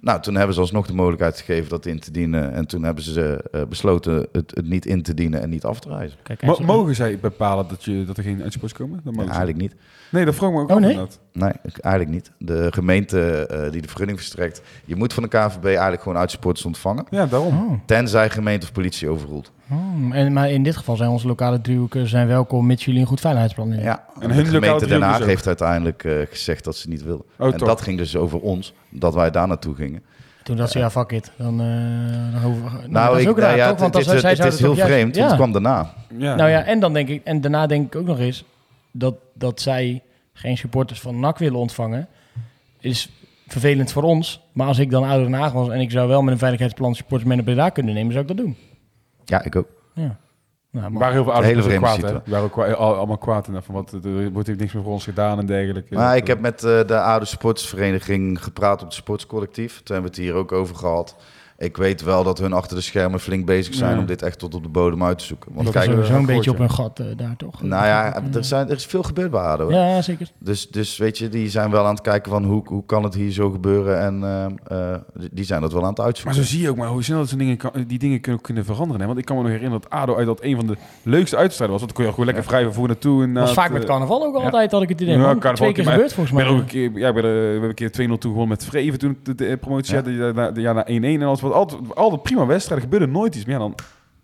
C: Nou, toen hebben ze alsnog de mogelijkheid gegeven dat in te dienen. En toen hebben ze eh, besloten het, het niet in te dienen en niet af te reizen.
A: Kijk,
B: Mo-
A: en-
B: mogen zij bepalen dat, je, dat er geen uitsports komen? Dat
C: Ja, eigenlijk niet.
B: Nee, dat vroeg ik me ook
A: Oh, nee?
B: inderdaad.
C: Nee, eigenlijk niet. De gemeente eh, die de vergunning verstrekt, je moet van de KVB eigenlijk gewoon uitsporters ontvangen.
B: Ja, daarom.
A: Oh,
C: Tenzij gemeente of politie overroelt.
A: Oh. En, maar in dit geval zijn onze lokale driehoeken zijn welkom... mits jullie een goed veiligheidsplan hebben.
C: Ja,
B: En
C: en
B: hun
C: de
B: lokale
C: gemeente Den Haag
B: dus
C: heeft uiteindelijk eh, gezegd dat ze niet willen.
B: Oh,
C: en
B: toch?
C: dat ging dus over ons, dat wij daar naartoe gingen.
A: Toen dacht ze, ja, fuck it. Dan, eh dan hoeven we... Nou,
C: Nou, ik,
A: ook
C: nou
A: raar,
C: ja,
A: toch?
C: het,
A: Want
C: het
A: als
C: is,
A: zij
C: het is
A: zouden
C: heel
A: juist-
C: vreemd, want
A: Ja.
C: het kwam daarna.
B: Ja.
A: Nou ja, en dan denk ik, en daarna denk ik ook nog eens dat, dat zij geen supporters van NAC willen ontvangen, is vervelend voor ons. Maar als ik dan ouder Den Haag was en ik zou wel met een veiligheidsplan supporters mee naar Breda kunnen nemen, zou ik dat doen.
C: Ja, ik ook.
A: Ja. Nou, maar,
B: waren heel veel ouders
C: hele
B: kwaad, hè? Waren ook kwa- allemaal kwaad. En van wat, er wordt hier niks meer voor ons gedaan en dergelijke.
C: Maar ik heb met eh, de oude sportsvereniging gepraat op het sportscollectief. Toen hebben we het hier ook over gehad. Ik weet wel dat hun achter de schermen flink bezig zijn
B: Ja.
C: om dit echt tot op de bodem uit te zoeken. Want
A: dat
C: kijk,
A: is sowieso een beetje op hun gat eh, daar toch?
C: nou ja, er, zijn, er is veel gebeurd bij ADO.
A: Ja, zeker.
C: Dus, dus weet je, die zijn wel aan het kijken van hoe, hoe kan het hier zo gebeuren. En eh, eh, die- zijn dat wel aan het
B: Maar
C: uitzoeken.
B: zo zie je ook maar hoe snel dat dingen kan, die dingen kunnen, kunnen veranderen. Hè? Want ik kan me nog herinneren dat ADO uit dat een van de leukste uitstrijden was. Want dan kon je gewoon lekker vrij voor naartoe. En
A: was vaak met carnaval ook altijd, had ik het idee.
B: Ja,
A: man.
B: carnaval
A: Twee keer
B: maar
A: gebeurd volgens
B: ben
A: mij.
B: ook een keer, ja, ik ben, we hebben een keer 2-0 toe gewonnen met Vreven toen de, de, promotie
C: Ja.
B: ja, na 1-1 en alles. Wat altijd, altijd prima wedstrijden, gebeurde nooit iets. Maar ja, dan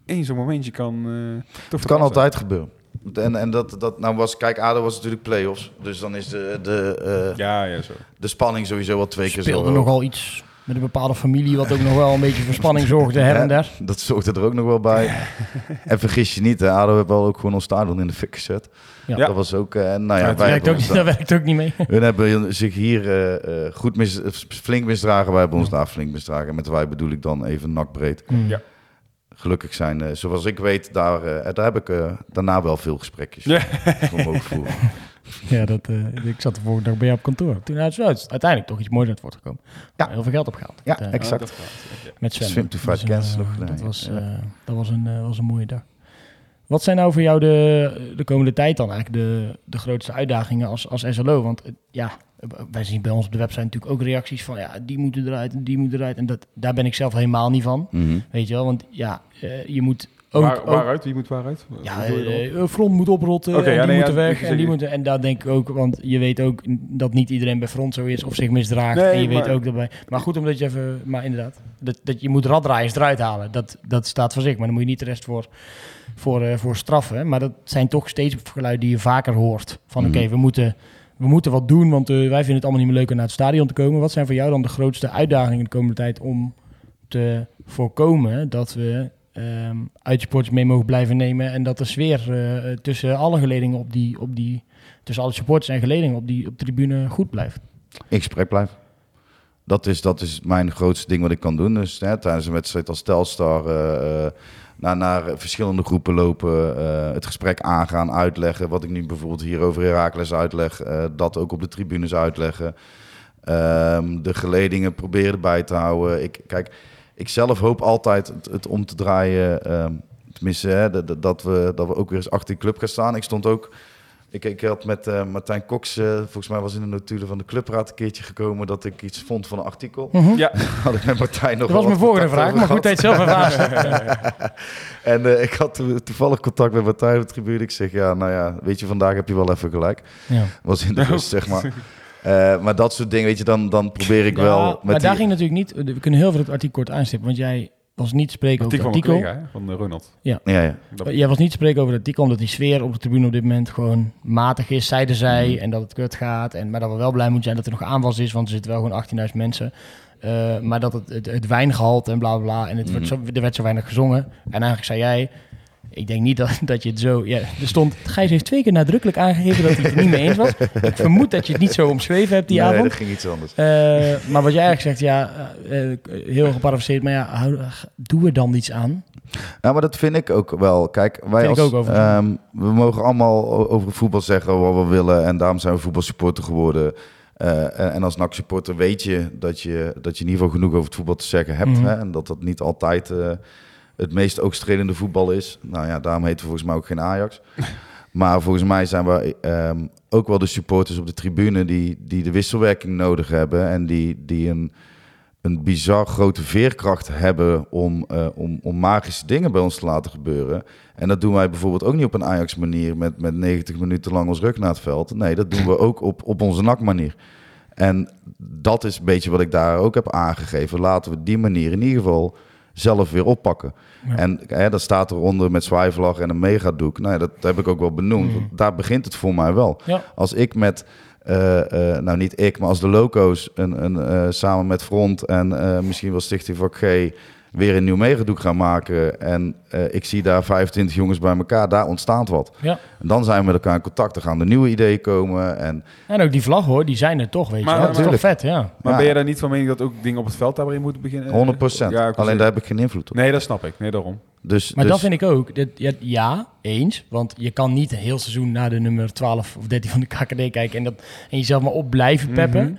B: één zo'n momentje kan uh, toch
C: Het kan altijd gebeuren. En, en dat, dat nou was, kijk, ADO was natuurlijk play-offs. Dus dan is de, de, eh,
B: Ja, ja, zo.
C: de spanning sowieso wel twee keer zo
A: speelde nogal iets met een bepaalde familie, wat ook nog wel een beetje voor spanning zorgde her en
C: Ja,
A: der.
C: Dat zorgde er ook nog wel bij. en vergis je niet, hè, ADO heeft wel ook gewoon ons stadion in de fik gezet.
A: Ja.
C: Dat was ook, eh, nou ja,
B: dat
A: werkt,
C: hebben
A: ook, niet- dat werkt ook niet mee.
C: Hun hebben zich hier eh, eh, goed mis, flink misdragen. Wij hebben ons daar flink misdragen. En met wij bedoel ik dan even nakbreed.
B: Ja.
C: Gelukkig zijn, eh, zoals ik weet, daar, eh, daar heb ik eh, daarna wel veel gesprekjes
B: Ja.
C: voor.
A: Ja, dat, eh, ik zat de volgende dag bij jou op kantoor. Toen uit Zuid uiteindelijk toch iets moois uit voortgekomen.
C: Ja.
A: Heel veel geld opgehaald.
C: Ja,
A: Met,
C: exact.
A: Met zwemmen.
C: Swim to fight
A: Dus,
C: nog
A: Dat was,
C: Ja.
A: eh, dat was, een, was een mooie dag. Wat zijn nou voor jou de, de komende tijd dan eigenlijk de, de grootste uitdagingen als, als SLO? Want eh, ja, wij zien bij ons op de website natuurlijk ook reacties van ja, die moeten eruit en die moeten eruit. En dat, daar ben ik zelf helemaal niet van.
C: Mhm.
A: Weet je wel, want ja, eh, je moet ook...
B: Waar,
A: ook-
B: waaruit? Wie moet waaruit?
A: ja, eh, front moet oprotten
B: Oké,
A: en
B: ja,
A: die
B: nee,
A: moeten
B: ja,
A: weg en die moeten... En daar denk ik ook, want je weet ook dat niet iedereen bij front zo is of zich misdraagt.
B: Nee,
A: en je weet ook daarbij... Maar goed, omdat je even... Maar inderdaad, dat, dat je moet raddraaiers eruit halen. Dat, dat staat voor zich, maar dan moet je niet de rest voor, voor, eh, voor straffen. Maar dat zijn toch steeds geluiden die je vaker hoort. Van
C: Mhm.
A: oké, we, moeten, we moeten wat doen, want eh, wij vinden het allemaal niet meer leuk om naar het stadion te komen. Wat zijn voor jou dan de grootste uitdagingen de komende tijd om te voorkomen dat we ehm uitsporters mee mogen blijven nemen en dat de sfeer eh, tussen alle geledingen op die, op die, tussen alle supporters en geledingen op die op de tribune goed blijft.
C: In gesprek blijven. Dat is, dat is mijn grootste ding wat ik kan doen. Dus hè, tijdens een wedstrijd als Telstar naar, verschillende groepen lopen, eh, het gesprek aangaan, uitleggen. Wat ik nu bijvoorbeeld hier over Herakles uitleg, eh, dat ook op de tribunes uitleggen. Ehm, de geledingen proberen bij te houden. Ik, kijk, ik zelf hoop altijd het, om te draaien. ehm, tenminste, hè, dat- dat- we, dat we ook weer eens achter die club gaan staan. Ik stond ook ik, ik had met eh, Martijn Cox, eh, volgens mij was in de notulen van de clubraad een keertje gekomen dat ik iets vond van een artikel.
B: Ja,
C: Had ik met Martijn nog
A: Dat was
C: wel
A: mijn
C: contact
A: vraag, maar goed het zelf ervaren.
C: En eh, ik had to- toevallig contact met Martijn op de tribune. Ik zeg, ja, nou ja, weet je, vandaag heb je wel even gelijk.
A: ja.
C: Was in de rust, zeg maar. Eh, maar dat soort dingen, weet je, dan, dan probeer ik wel... Met
A: maar
C: die-
A: daar ging natuurlijk niet. We kunnen heel veel het artikel kort aanstippen, want jij was niet spreken over
B: artikel
A: het artikel.
B: collega, hè, van eh, Ronald.
C: Ja, ja.
B: Dat-
A: Jij was niet spreken over het artikel, omdat die sfeer op de tribune op dit moment gewoon matig is, zeiden zij,
C: Mhm.
A: en dat het kut gaat. En, maar dat we wel blij moeten zijn dat er nog aanwas is, want er zitten wel gewoon 18.000 mensen. Eh, maar dat het, het, het wijngehalte en bla bla bla, en het werd
C: Mhm.
A: zo, er werd zo weinig gezongen. En eigenlijk zei jij, ik denk niet dat, dat je het zo... Ja, er stond, Gijs heeft twee keer nadrukkelijk aangegeven dat hij het er niet mee eens was. Ik vermoed dat je het niet zo omschreven hebt die
C: nee,
A: avond.
C: dat ging iets anders.
A: Eh, maar wat jij eigenlijk zegt, ja, eh, eh, heel geparafraseerd, maar ja, hou, doe er dan iets aan.
C: Nou, maar dat vind ik ook wel. Kijk, wij als, ehm, we mogen allemaal over voetbal zeggen wat we willen. En daarom zijn we voetbalsupporter geworden. En, en als NAC-supporter weet je dat, je dat je in ieder geval genoeg over het voetbal te zeggen hebt.
A: Mhm.
C: Hè? En dat dat niet altijd het meest oogstrelende voetbal is. Nou ja, daarom heten we volgens mij ook geen Ajax. maar volgens mij zijn we ehm, ook wel de supporters op de tribune die, die de wisselwerking nodig hebben. En die, die een, een bizar grote veerkracht hebben om, eh, om, om magische dingen bij ons te laten gebeuren. En dat doen wij bijvoorbeeld ook niet op een Ajax-manier met, met 90 minuten lang ons rug naar het veld. Nee, dat doen we ook op, op onze NAC-manier. En dat is een beetje wat ik daar ook heb aangegeven. Laten we die manier in ieder geval zelf weer oppakken.
A: Ja.
C: En hè, dat staat eronder met zwaaivlag en een megadoek. Nou ja, dat heb ik ook wel benoemd.
A: Mm.
C: Daar begint het voor mij wel.
A: Ja.
C: Als ik met, eh, eh, nou niet ik, maar als de loco's een, een, eh, samen met Front en misschien wel Stichting Vak G weer een nieuw megadoek gaan maken. En eh, ik zie daar 25 jongens bij elkaar, daar ontstaat wat.
A: Ja.
C: En dan zijn we met elkaar in contact, dan gaan er nieuwe ideeën komen. En
A: En ook die vlag hoor, die zijn er toch, weet
B: Maar-
A: je wel. Dat is toch
C: Natuurlijk.
A: vet, ja.
B: Maar
C: Ja.
B: ben je daar niet van mening dat ook dingen op het veld daarin moeten beginnen?
C: 100 procent.
B: Ja,
C: Alleen daar heb ik geen invloed op.
B: Nee, dat snap ik. Nee, daarom.
C: Dus,
A: Maar
C: dus,
A: dat vind ik ook. Dit, ja, ja, eens. Want je kan niet een heel seizoen naar de nummer 12 of 13 van de KKD kijken en, dat, en jezelf maar op blijven peppen.
B: Mhm.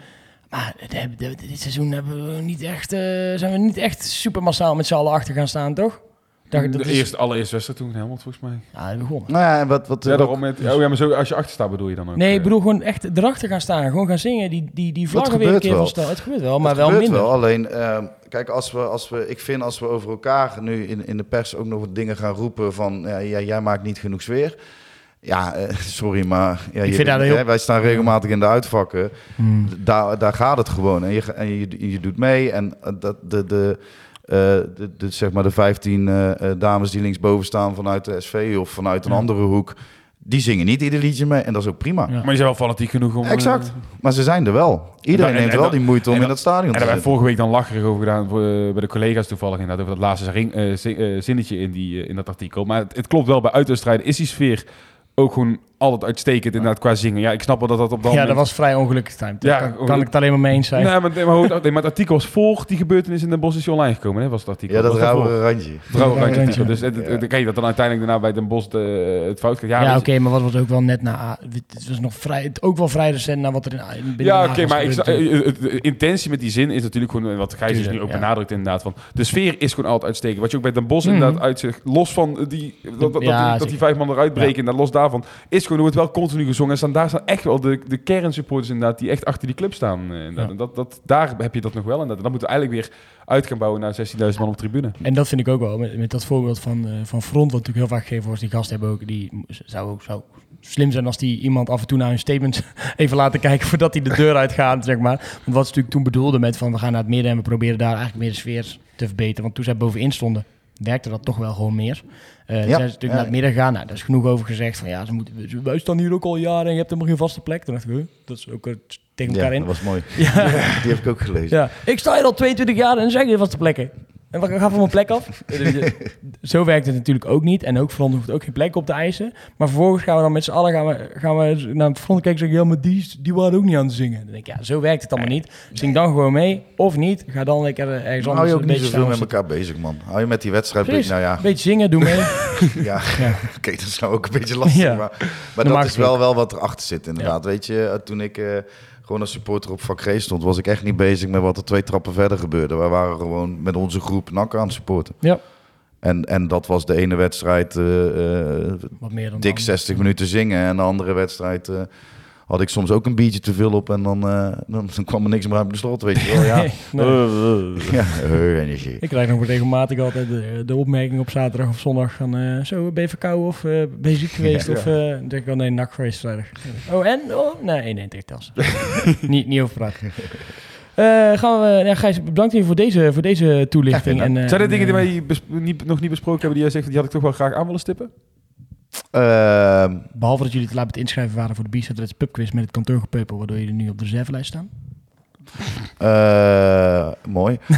A: Maar dit, dit- dit seizoen hebben we niet echt, eh, zijn we niet echt super massaal met z'n allen achter gaan staan, toch? Dat, dat
B: de
A: is-
B: eerste, allereerste wedstrijd toen helemaal volgens mij.
A: Ja, dat begon.
C: Nou ja, en wat, wat
B: Ja, daarom met, oh ja, maar zo, als je achter staat bedoel je dan ook?
A: Nee, ik
B: eh,
A: bedoel gewoon echt erachter gaan staan. Gewoon gaan zingen. Die, die, die vlaggen weer een keer van stel. Het gebeurt wel, maar
C: Het
A: wel
C: gebeurt
A: minder.
C: wel. Alleen, ehm, kijk, als we, als we, ik vind als we over elkaar nu in, in de pers ook nog wat dingen gaan roepen van, ja, ja, jij maakt niet genoeg sfeer. Ja, eh, sorry, maar ja, je,
A: heel-
C: hè, wij staan regelmatig in de uitvakken.
A: Hmm.
C: Daar, daar gaat het gewoon. En je, en je, je doet mee. En eh, dat, de, de, eh, de, de, zeg maar de 15 eh, eh, dames die linksboven staan vanuit de SV of vanuit een
A: Ja.
C: andere hoek. Die zingen niet ieder liedje mee en dat is ook prima.
A: Ja.
B: Maar je bent wel fanatiek genoeg om...
C: Exact. Maar ze zijn er wel. Iedereen
B: En- en-
C: neemt
B: en
C: wel
B: dan-
C: die moeite om
B: en
C: in dat stadion
B: En
C: te
B: daar hebben vorige week dan lacherig over gedaan voor, bij de collega's toevallig inderdaad over dat laatste ring, zinnetje in, die, in dat artikel. Maar het, het klopt wel, bij uitwedstrijden is die sfeer ook gewoon altijd uitstekend inderdaad qua zingen. Ja, ik snap wel dat dat op dat
A: Ja,
B: moment...
A: dat was vrij ongelukkig timed.
B: Ja,
A: kan, kan ik het alleen maar mee eens zijn.
B: Nee, maar, maar, maar het artikel was voor die gebeurtenis in de Bosch is online gekomen, hè, was het artikel.
C: Ja, dat rauwe randje.
B: Het rauwe randje. Dus het, het, het- kijk, dat dan uiteindelijk daarna bij Den Bosch de, het fout gaat. Ja,
A: Ja,
B: weet
A: oké, maar wat was ook wel net na... Het was nog vrij, het ook wel vrij recent na wat er in,
B: Ja,
A: Den
B: oké, maar ik, eh, eh, de intentie met die zin is natuurlijk gewoon, eh, wat Gijs dus nu ook
A: ja.
B: benadrukt inderdaad, van de sfeer is gewoon altijd uitstekend. Wat je ook bij Den Bosch
A: Mhm.
B: inderdaad uitzicht, los van die, dat, dat, dat
A: Ja,
B: die, dat vijf man eruit breken, en dat los daarvan, is gewoon, er wordt wel continu gezongen. En staan, daar staan echt wel de, de kernsupporters inderdaad, die echt achter die club staan. eh.
A: Ja.
B: En dat, dat, daar heb je dat nog wel. En dat, dan moeten we eigenlijk weer uit gaan bouwen naar 16.000 man op tribune.
A: En dat vind ik ook wel, met, met dat voorbeeld van, eh, van Front, wat natuurlijk heel vaak gegeven wordt. Die gasten hebben ook, die zou ook zou slim zijn als die iemand af en toe naar hun statement even laten kijken voordat hij de deur uitgaat, zeg maar. Want wat ze natuurlijk toen bedoelden met van we gaan naar het midden en we proberen daar eigenlijk meer de sfeer te verbeteren. Want toen zij bovenin stonden, werkte dat toch wel gewoon meer. Eh zijn ze natuurlijk
C: ja.
A: naar het midden gegaan. Nou, daar is genoeg over gezegd van ja, ze moeten, wij staan hier ook al jaren en je hebt helemaal geen vaste plek. Toen dacht ik, dat is ook eh, tegen
C: Ja,
A: elkaar in.
C: dat was mooi.
A: Ja.
C: Die heb ik ook gelezen.
A: Ja, ik sta hier al 22 jaar en dan zeg je vaste plekken. En we gaan van mijn plek af. Zo werkt het natuurlijk ook niet. En ook Front hoeft ook geen plek op te eisen. Maar vervolgens gaan we dan met z'n allen gaan we, gaan we naar het front kijken en zeggen... Ja, maar die, die waren ook niet aan het zingen. Dan denk ik, ja, zo werkt het allemaal niet. Zing dan gewoon mee. Of niet. Ga dan lekker eh, ergens anders
C: hou je ook
A: een
C: niet zoveel met elkaar bezig, man. Hou je met die wedstrijd...
A: Precies.
C: Nou ja,
A: Een beetje zingen, doe mee.
C: ja.
A: Ja.
C: Oké, dat is nou ook een beetje lastig.
A: Ja.
C: Maar, maar dat is wel, wel wat erachter zit, inderdaad. Weet je, eh, toen ik eh, gewoon als supporter op vak G stond... was ik echt niet bezig met wat er twee trappen verder gebeurde. Wij waren gewoon met onze groep NAC aan het supporten.
A: Ja.
C: En, en dat was de ene wedstrijd eh, eh,
A: Wat meer dan
C: dik
A: dan.
C: 60 minuten zingen. En de andere wedstrijd eh, had ik soms ook een biertje te veel op. En dan, eh, dan, dan kwam er niks meer uit de slot, weet je wel. Ja,
A: Nee, nee.
C: ja eh, energie.
A: Ik krijg nog regelmatig altijd de, de opmerking op zaterdag of zondag van... eh, zo, ben je verkouden of eh, ben je ziek geweest?
C: Ja.
A: Of eh, denk ik wel, nee, nak geweest vrijdag. Oh, en? Oh, nee, nee, tegen Tels. niet, niet over praten. Eh, gaan we, ja, Gijs, bedankt je voor deze, voor deze toelichting. en, eh,
B: Zijn er
A: en,
B: dingen die
A: eh,
B: wij niet, nog niet besproken hebben die jij zegt, die had ik toch wel graag aan willen stippen?
C: Ehm,
A: Behalve dat jullie te laat met inschrijven waren voor de B-Set pubquiz met het kantoorgepeupel, waardoor jullie nu op de reservelijst staan.
C: eh, mooi.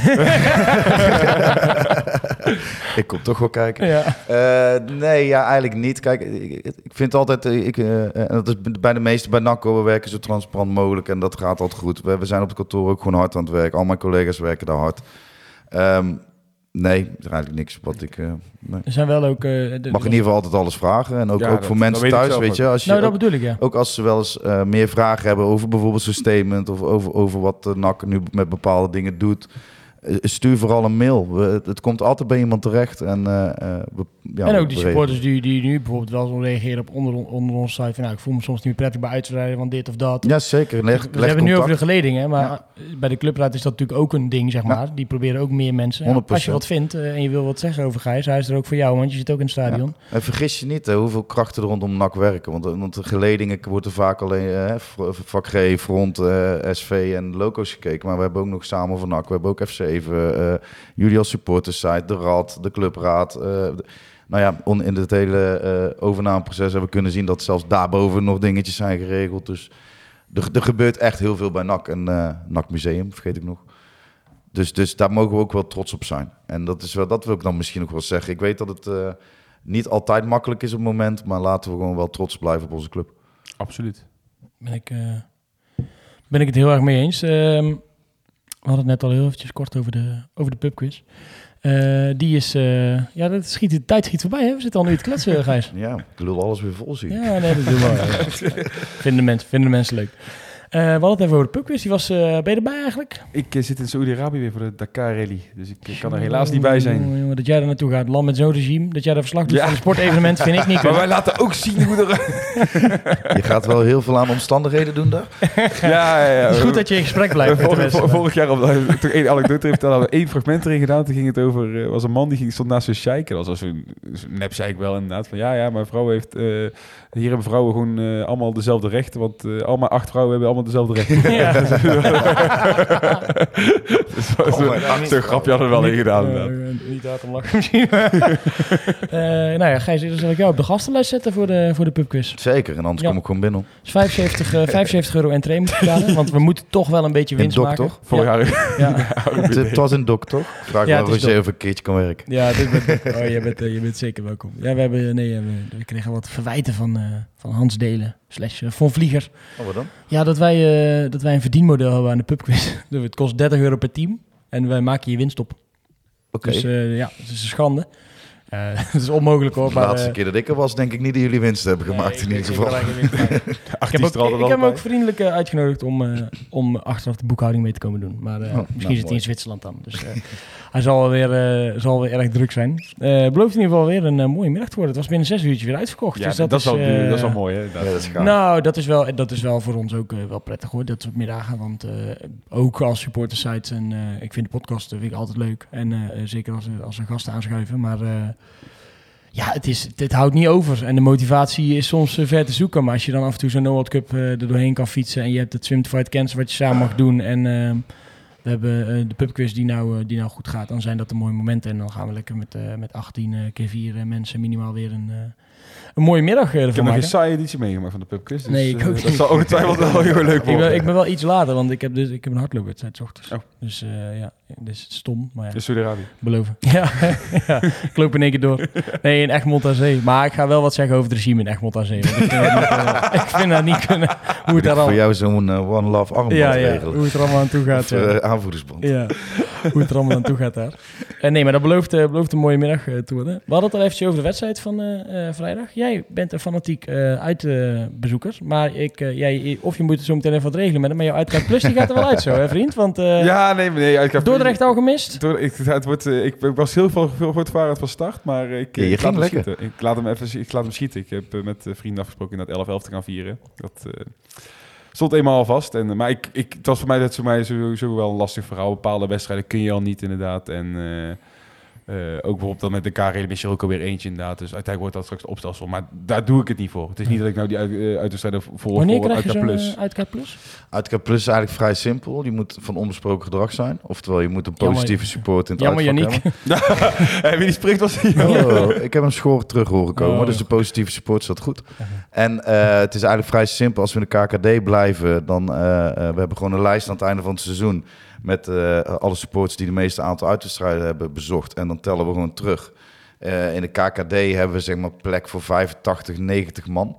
C: ik kom toch wel kijken.
A: Ja.
C: Eh, nee, ja, eigenlijk niet. Kijk, ik, ik vind altijd, eh, ik, en dat is bij de meeste bij NACO, we werken zo transparant mogelijk en dat gaat altijd goed. We, we zijn op het kantoor ook gewoon hard aan het werk. Al mijn collega's werken daar hard. Ehm, nee, er is eigenlijk niks wat ik... eh, nee.
A: Er zijn wel ook... eh, de-
C: Mag in ieder geval altijd alles vragen. En ook,
B: Ja,
C: ook
B: dat-
C: voor
B: dat
C: mensen thuis, weet
B: ook.
C: je. Als je
A: nou, dat
C: ook,
A: bedoel ik, ja.
C: ook als ze wel eens eh, meer vragen hebben over bijvoorbeeld zo'n statement... of over, over wat de NAC nu met bepaalde dingen doet... eh, Stuur vooral een mail. We- het, komt altijd bij iemand terecht. En, eh, eh, we, ja,
A: en ook die supporters die, die nu bijvoorbeeld wel zo reageren op onder, onder onze site. Van, nou, ik voel me soms niet meer prettig bij uitrijden van dit of dat.
C: Ja, zeker. Leg,
A: we
C: leg
A: hebben nu over de geledingen, maar bij de clubraad is dat natuurlijk ook een ding, zeg maar. Die proberen ook meer mensen. Ja,
C: 100%.
A: als je wat vindt en je wil wat zeggen over Gijs, hij is er ook voor jou, want je zit ook in het stadion.
C: En vergis je niet hè, hoeveel krachten er rondom NAC werken. Want, want de geledingen wordt er vaak alleen eh, v- vak G, Front, eh, SV en loco's gekeken. Maar we hebben ook nog samen van NAC. We hebben ook F7, eh jullie als supportersite, de Rad, de Clubraad. eh, nou ja, in het hele eh, overnameproces hebben we kunnen zien dat zelfs daarboven nog dingetjes zijn geregeld. Dus er, gebeurt echt heel veel bij NAC. En NAC Museum, vergeet ik nog. Dus, dus daar mogen we ook wel trots op zijn. En dat, is wel, dat wil ik dan misschien nog wel zeggen. Ik weet dat het niet altijd makkelijk is op het moment, maar laten we gewoon wel trots blijven op onze club.
B: Absoluut.
A: Ben ik, ben ik het heel erg mee eens. Ehm, we hadden het net al heel eventjes kort over de, over de pubquiz. Eh, die is, eh, ja, dat schiet, de tijd schiet voorbij. Hè? We zitten al nu te kletsen, Gijs.
C: Ja, ik lul alles weer vol zien.
A: Ja, nee, dat doen we vinden, de mensen, vinden de mensen leuk. Eh, we hadden het even over de pubquiz. Die was, eh, ben je erbij eigenlijk?
B: Ik eh, zit in Saoedi-Arabië weer voor de Dakar Rally. Dus ik kan er helaas niet bij zijn.
A: Dat jij er naartoe gaat, land met zo'n regime, dat jij daar verslag doet
B: Ja.
A: van een sportevenement, vind ik niet
B: Maar wij laten ook zien hoe er...
C: Je gaat wel heel veel aan omstandigheden doen daar.
B: ja, ja, ja.
A: Het is goed dat je in gesprek blijft met de
B: Vorig,
A: mensen.
B: vor- vorig jaar, op, toch één anekdote heeft, daar hadden we één fragment erin gedaan. Toen ging het over, er was een man die ging, stond naast zijn sheik. Dat was als een zo'n nep sheik wel inderdaad. Van ja, ja, mijn vrouw heeft, eh, hier hebben vrouwen gewoon eh, allemaal dezelfde rechten. Want eh, al mijn acht vrouwen hebben allemaal allemaal dezelfde rechten.
A: Ja.
B: dus dat is
C: Oh
B: een- grapje hadden we wel in gedaan. Inderdaad.
A: niet hard om lachen misschien. Eh nou ja, Gijs, dan zal ik jou op de gastenlijst zetten voor de, voor de pubquiz.
C: Zeker, en anders
A: Ja.
C: kom ik gewoon binnen.
A: Dus 75, eh, 75 euro entree moet je betalen, want we moeten toch wel een beetje
C: In
A: winst
C: Dok,
A: maken.
C: toch?
B: Vorig
A: ja.
B: jaar
A: Ja.
C: Het, het was in Dok, toch? Vraag
A: Ja,
C: maar of ik een keertje kan werken.
A: Ja, dit bent, oh, je, bent, je bent zeker welkom. Ja, we, hebben, nee, we, we kregen wat verwijten van, van Hans Delen, slash eh, Von Vlieger.
C: Oh, wat dan?
A: Ja, dat wij, eh, dat wij een verdienmodel hebben aan de pubquiz. Het kost 30 euro per team en wij maken je winst op.
C: Oké.
A: Dus eh, ja, het is een schande. Eh, het is onmogelijk hoor.
C: de laatste
A: eh,
C: keer dat ik er was, denk ik niet dat jullie winst hebben gemaakt
A: nee,
C: in ieder geval.
A: Ik heb, ook, ik heb ook vriendelijk eh, uitgenodigd om, eh, om achteraf de boekhouding mee te komen doen. Maar eh,
C: nou,
A: misschien zit hij
C: mooi.
A: in Zwitserland dan. Dus eh, hij zal wel weer, eh, zal weer erg druk zijn. Eh belooft in ieder geval weer een eh, mooie middag te worden. Het was binnen zes uurtjes weer uitverkocht.
B: Ja,
A: dus
B: dat,
A: dat,
B: is wel,
A: eh,
B: dat is wel mooi, hè?
C: Ja, dat is gaaf.
A: Nou, dat is, wel, dat is wel voor ons ook wel prettig hoor, dat soort middagen. Want eh, ook als supportersite, en eh, ik vind de podcast vind ik altijd leuk. En zeker als, als er gasten aanschuiven. Maar eh, ja, het, is, het, houdt niet over. En de motivatie is soms ver te zoeken. Maar als je dan af en toe zo'n No World Cup eh, er doorheen kan fietsen... en je hebt het Swim to Fight Cancer wat je samen mag doen... en eh, we hebben eh, de pubquiz die nou, eh, die nou goed gaat... dan zijn dat de mooie momenten. En dan gaan we lekker met, eh, met 18 eh, keer 4 mensen minimaal weer een, een mooie middag eh,
B: Ik
A: ervan
B: heb nog
A: maken.
B: geen saaie editie meegemaakt van de pubquiz. Dus,
A: Nee, ik
B: eh,
A: ook
B: Dat
A: niet.
B: zal ongetwijfeld wel heel leuk
A: Ik ben,
B: worden.
A: ik ben wel iets later, want ik heb, dus, ik heb een hardloopwedstrijd 's ochtends.
B: Oh.
A: Dus eh, ja, dus stom, maar ja,
B: In Saudi-Arabië.
A: beloven. Ja, ja, ik loop in één keer door. Nee, in Egmond aan Zee. Maar ik ga wel wat zeggen over het regime in Egmond aan Zee. Want ik, vind dat niet, ik vind dat niet kunnen, hoe het daar
C: Voor
A: al...
C: jou zo'n One Love armband
A: Ja, ja,
C: regelen.
A: hoe het er allemaal aan toe gaat.
C: Of
A: ja.
C: eh, aanvoerdersband.
A: Ja, hoe het er allemaal aan toe gaat daar. Eh, nee, maar dat belooft, belooft een mooie middag te worden. We hadden het al eventjes over de wedstrijd van eh, eh, vrijdag. Jij bent een fanatiek eh uitbezoeker. maar ik, eh, jij, of je moet het zo meteen even wat regelen met hem. Maar jouw uitkaart plus die gaat er wel uit zo, hè vriend? Want eh
B: ja, nee, nee. Ik heb,
A: Dordrecht al gemist?
B: Door, ik, het wordt, ik, ik was heel veel, veel voortvarend van start, maar ik,
C: Ja, je
B: ik
C: ging lekker.
B: schieten. Ik laat hem even ik laat hem schieten. Ik heb met vrienden afgesproken inderdaad 11-11 te gaan vieren. Dat eh, stond eenmaal al vast. En, maar ik, ik, het was voor mij, dat voor mij sowieso wel een lastig verhaal. Bepaalde wedstrijden kun je al niet inderdaad. En eh, eh, ook bijvoorbeeld dan met de KRL mis je er ook alweer eentje inderdaad. Dus uiteindelijk wordt dat straks opstelsel. Maar daar doe ik het niet voor. Het is niet dat ik nou die uit, uitwedstrijden volg
A: Wanneer
B: voor
A: krijg je
B: plus.
A: eh, uitkaart plus?
C: Uitkaart Plus is eigenlijk vrij simpel. Je moet van onbesproken gedrag zijn. Oftewel, je moet een
A: Jammer-
C: positieve support in het
A: Jammer,
C: uitvak
A: Yannick.
C: hebben.
B: Wie die spreekt was.
C: Oh, ik heb hem schoor terug horen komen,
A: Oh.
C: dus de positieve support zat goed. En eh, het is eigenlijk vrij simpel. Als we in de KKD blijven, dan uh, uh, we hebben gewoon een lijst aan het einde van het seizoen met uh, alle supports die de meeste aantal uitwedstrijden hebben bezocht. En dan tellen we gewoon terug. Uh, in de KKD hebben we zeg maar plek voor 85, 90 man.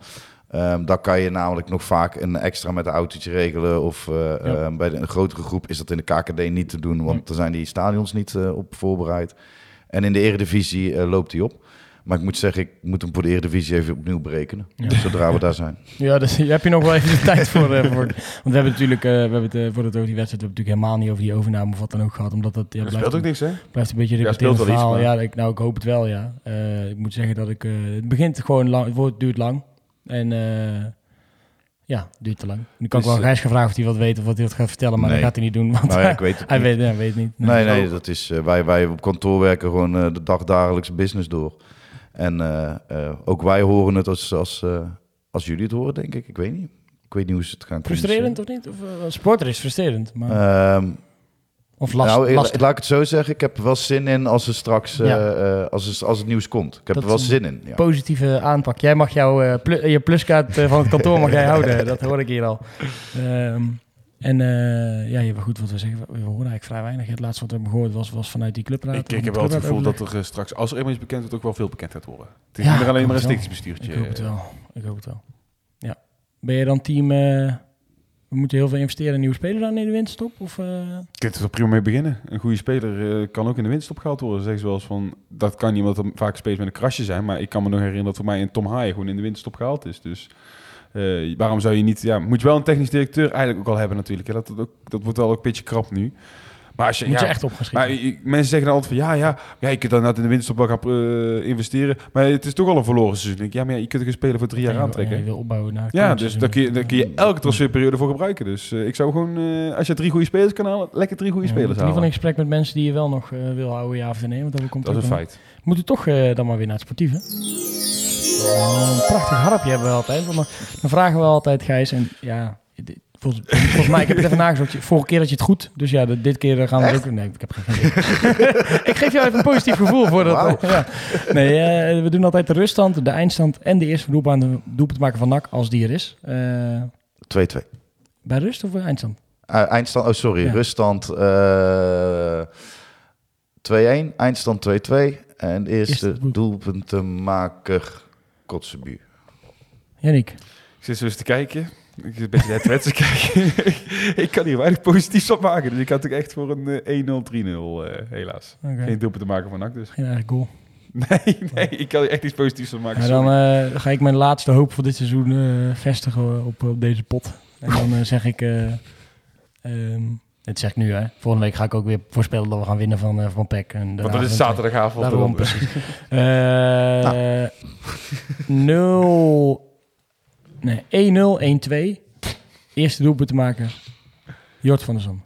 C: Um, dan kan je namelijk nog vaak een extra met een autootje regelen. Of uh, ja. uh, bij de, een grotere groep is dat in de KKD niet te doen, want dan zijn die stadions niet op voorbereid. En in de Eredivisie loopt hij op. Maar ik moet zeggen, ik moet hem voor de Eredivisie even opnieuw berekenen. Ja. Zodra we daar zijn.
A: Ja, dus daar heb je nog wel even de tijd voor. Uh, voor. Want we hebben natuurlijk, uh, we hebben het uh, voordat over die wedstrijd, we hebben natuurlijk helemaal niet over die overname of wat dan ook gehad. Omdat dat,
B: ja, dat blijft ook niks, hè?
A: Blijft een beetje
B: ja, speelt wel
A: verhaal.
B: iets, maar...
A: Ja, ik, nou, ik hoop het wel, ja. Uh, ik moet zeggen dat ik, het begint gewoon lang, het woord duurt lang. En uh, ja, het duurt te lang. Nu kan dus, ik wel Gijs gevraagd of hij wat weet of wat hij wat gaat vertellen, maar nee. dat gaat hij niet doen. Want
C: nou ja, ik weet het
A: hij
C: niet.
A: weet, ja, weet het niet.
C: Nee, nee, nee dat is, uh, wij, wij op kantoor werken gewoon uh, de dagdagelijkse business door. En uh, ook wij horen het als, als, als jullie het horen, denk ik. Ik weet niet. Ik weet niet hoe ze het gaan
A: Frustrerend of niet? Of, sporter is frustrerend, maar...
C: Um,
A: of last,
C: nou,
A: lastig.
C: laat ik het zo zeggen. Ik heb er wel zin in als er straks ja. uh, als, het, als het nieuws komt. Ik heb
A: dat
C: er wel zin in. Ja.
A: Positieve aanpak. Jij mag jouw uh, je pluskaart van het kantoor mag jij houden. Dat hoor ik hier al. Um, en uh, ja, goed wat we zeggen. We horen eigenlijk vrij weinig. Het laatste wat we hebben gehoord was, was vanuit die clubraad.
B: Ik, ik heb wel het gevoel dat er straks, als er eenmaal iets bekend wordt, ook wel veel bekend gaat worden. Het is
A: ja,
B: niet meer alleen maar een stichtingsbestuurtje.
A: Ik hoop het wel. Ik hoop het wel. Ja. Ben je dan team... Uh, we moeten heel veel investeren in nieuwe spelers aan in de winststop? Of.
B: Je kunt er prima mee beginnen. Een goede speler kan ook in de winststop gehaald worden. Zeggen ze wel eens van, dat kan niet omdat er vaak spelers met een krasje zijn. Maar ik kan me nog herinneren dat voor mij een Tom Haaien gewoon in de winststop gehaald is. Dus uh, waarom zou je niet... Ja, moet je wel een technisch directeur eigenlijk ook al hebben natuurlijk. Hè. Dat, dat, ook, dat wordt wel ook een beetje krap nu. Maar als je,
A: Moet
B: ja,
A: echt opgeschikt.
B: Ik, mensen zeggen dan altijd van ja, ja, ja, je kunt dan in de winststop wel gaan uh, investeren. Maar het is toch al een verloren seizoen. Ja, maar ja, je kunt een speler voor drie jaar
A: ja,
B: aantrekken.
A: Ja, je wil opbouwen naar
B: ja, dus daar kun, je, daar kun je elke transferperiode voor gebruiken. Dus uh, ik zou gewoon, uh, als je drie goede spelers kan halen, lekker drie goede spelers halen.
A: In ieder geval in gesprek met mensen die je wel nog wil houden, ja of nee. Want dat, komt
B: dat is een feit.
A: We moeten toch dan maar weer naar het sportieve. Een prachtig harpje hebben we altijd. Want dan vragen we altijd, Gijs, en ja, Volgens, volgens mij, ik heb het even nagezocht. Vorige keer had je het goed. Dus ja, dit keer eh, gaan we ook... Nee, ik heb geen ik geef jou even een positief gevoel voor dat.
C: Wauw.
A: ja. Nee, eh, we doen altijd de ruststand, de eindstand en de eerste doelpunt, doelpunt maken van NAC als die er is. Eh,
C: 2-2.
A: bij rust of bij eindstand?
C: Eh, eindstand, oh sorry,
A: Ja.
C: ruststand eh 2-1, eindstand 2-2. En de eerste
A: Eerste
C: doelpuntenmaker Kotzebu.
A: Yannick.
B: Ik zit zo eens te kijken. Ik zit een beetje net wedstrijd te kijken. ik kan hier weinig positiefs op maken. Dus ik had ook echt voor een eh, 1-0, 3-0 eh, helaas.
A: Oké.
B: Geen doelpunt te maken van NAC dus.
A: Geen eigen goal.
B: Nee, nee, ik kan hier echt iets positiefs op maken.
A: Ja,
B: sorry.
A: dan eh, ga ik mijn laatste hoop voor dit seizoen eh, vestigen op, op deze pot. En dan eh, zeg ik... eh dit zeg ik nu, hè. Volgende week ga ik ook weer voorspellen dat we gaan winnen van, eh van PEC. En
B: Want dat is zaterdagavond.
A: Daarom, precies. Eh 0... Nee, 1-0, 1-2. Eerste doelpunt te maken. Jort van der Zon.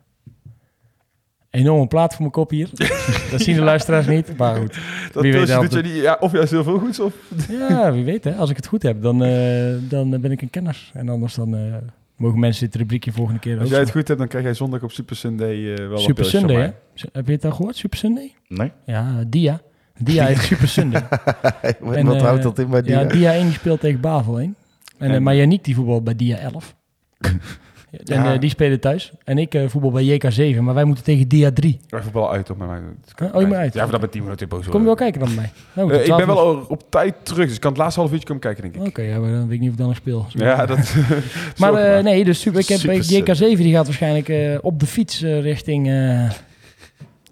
A: Enorme plaat voor mijn kop hier. dat zien de luisteraars niet, maar goed.
B: Dat
A: Wie weet
B: doet je
A: het.
B: niet, ja, of juist heel veel goeds, of...
A: Ja, wie weet hè. Als ik het goed heb, dan, eh, dan ben ik een kenner. En anders dan eh, mogen mensen dit rubriekje volgende keer
B: Als jij het goed hebt, dan krijg jij zondag op Super Sunday eh, wel
A: Super Sunday, hè? Heb je het al gehoord? Super Sunday?
C: Nee?
A: Ja, Dia. Dia heeft Super Sunday.
C: wat
A: En,
C: wat
A: eh,
C: houdt dat in bij die?
A: Ja, Dia 1 die speelt tegen Bavel 1. En, eh,
B: En-
A: maar Yannick die voetbal bij Dia 11. En
B: Ja.
A: eh, die spelen thuis. En ik eh, voetbal bij JK 7. Maar wij moeten tegen Dia 3.
B: Wij voetballen uit op met mij.
A: Oh, je moet uit?
B: Ja, voor dat mijn team natuurlijk boos
A: Kom je wel kijken dan bij mij? Nou,
B: Eh, ik ben
A: 12
B: wel op tijd terug, dus ik kan het laatste half uurtje komen kijken, denk ik.
A: Oké, ja, maar dan weet ik niet of ik dan nog speel.
B: Ja, dat...
A: Maar nee, dus super, ik heb
C: Super
A: bij JK7 die gaat waarschijnlijk op de fiets richting,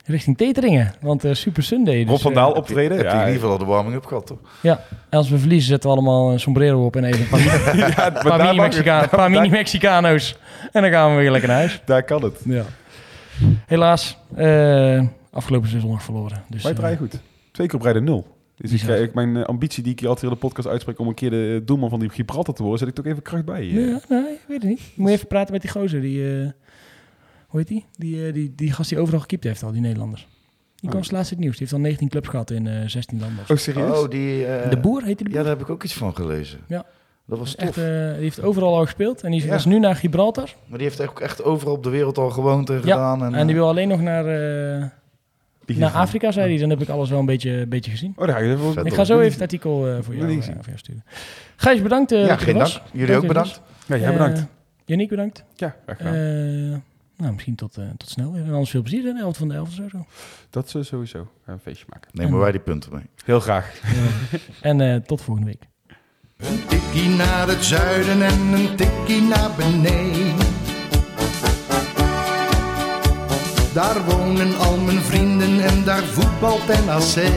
A: richting Teteringen. Want eh, Super Sunday. Dus,
B: Rob van Daal
A: eh,
B: optreden.
C: Heb je in
B: Ja,
C: ieder geval al de warming-up gehad, toch?
A: en als we verliezen zetten we allemaal een sombrero op en even een paar,
B: ja, daar,
A: mini-Mexicano's. En dan gaan we weer lekker naar huis.
B: daar kan het.
A: Ja. Helaas, eh, afgelopen seizoen nog verloren. Dus,
B: Wij draaien goed. Twee keer op rij de nul. Dus ik, krijg- mijn ambitie die ik hier altijd in de podcast uitspreek om een keer de doelman van die Gibraltar te worden, zet ik toch even kracht bij.
A: Ja, nee, ik weet het niet. Moet je even praten met die gozer. Die, eh, hoe heet die? Die, eh, die? die gast die overal gekiept heeft al, die Nederlanders. Die kwam
B: Oh.
A: laatst het nieuws. Die heeft al 19 clubs gehad in eh 16 landen. of zo.
B: Oh, serieus?
C: Oh, die... eh,
A: de Boer heet die
C: Ja, daar heb ik ook iets van gelezen.
A: Ja.
C: Dat was
A: Echt,
C: tof.
A: eh, die heeft overal al gespeeld. En die is,
C: Ja.
A: is nu naar Gibraltar.
C: Maar die heeft ook echt overal op de wereld al gewoond en
A: Ja,
C: gedaan. En,
A: En die
C: eh,
A: wil alleen nog naar, eh, naar Afrika, zei hij. Dan heb ik alles wel een beetje, een beetje gezien.
B: Oh, daar ga je even
C: Vet.
A: Ik ga zo even het artikel eh, voor, jou, eh, voor jou sturen. Gijs, bedankt. eh,
C: ja, geen dank. Jullie ook bedankt.
B: Ja, jij bedankt.
A: Eh, Yannick, bedankt.
B: ja, graag gedaan.
A: Eh, nou, misschien tot, eh, tot snel weer. En anders veel plezier in de 11 van de 11 of zo.
B: dat is sowieso. Gaan we een feestje maken.
C: Nemen wij die punten mee.
B: Heel graag.
A: En eh, tot volgende week.
E: Een tikkie naar het zuiden en een tikkie naar beneden. Daar wonen al mijn vrienden en daar voetbalt NAC.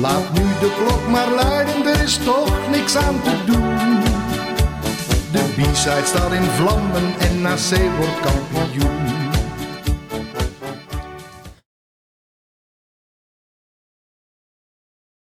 E: Laat nu de klok maar luiden, er is toch niks aan te doen. De B-side staat in vlammen en NAC wordt kampioen.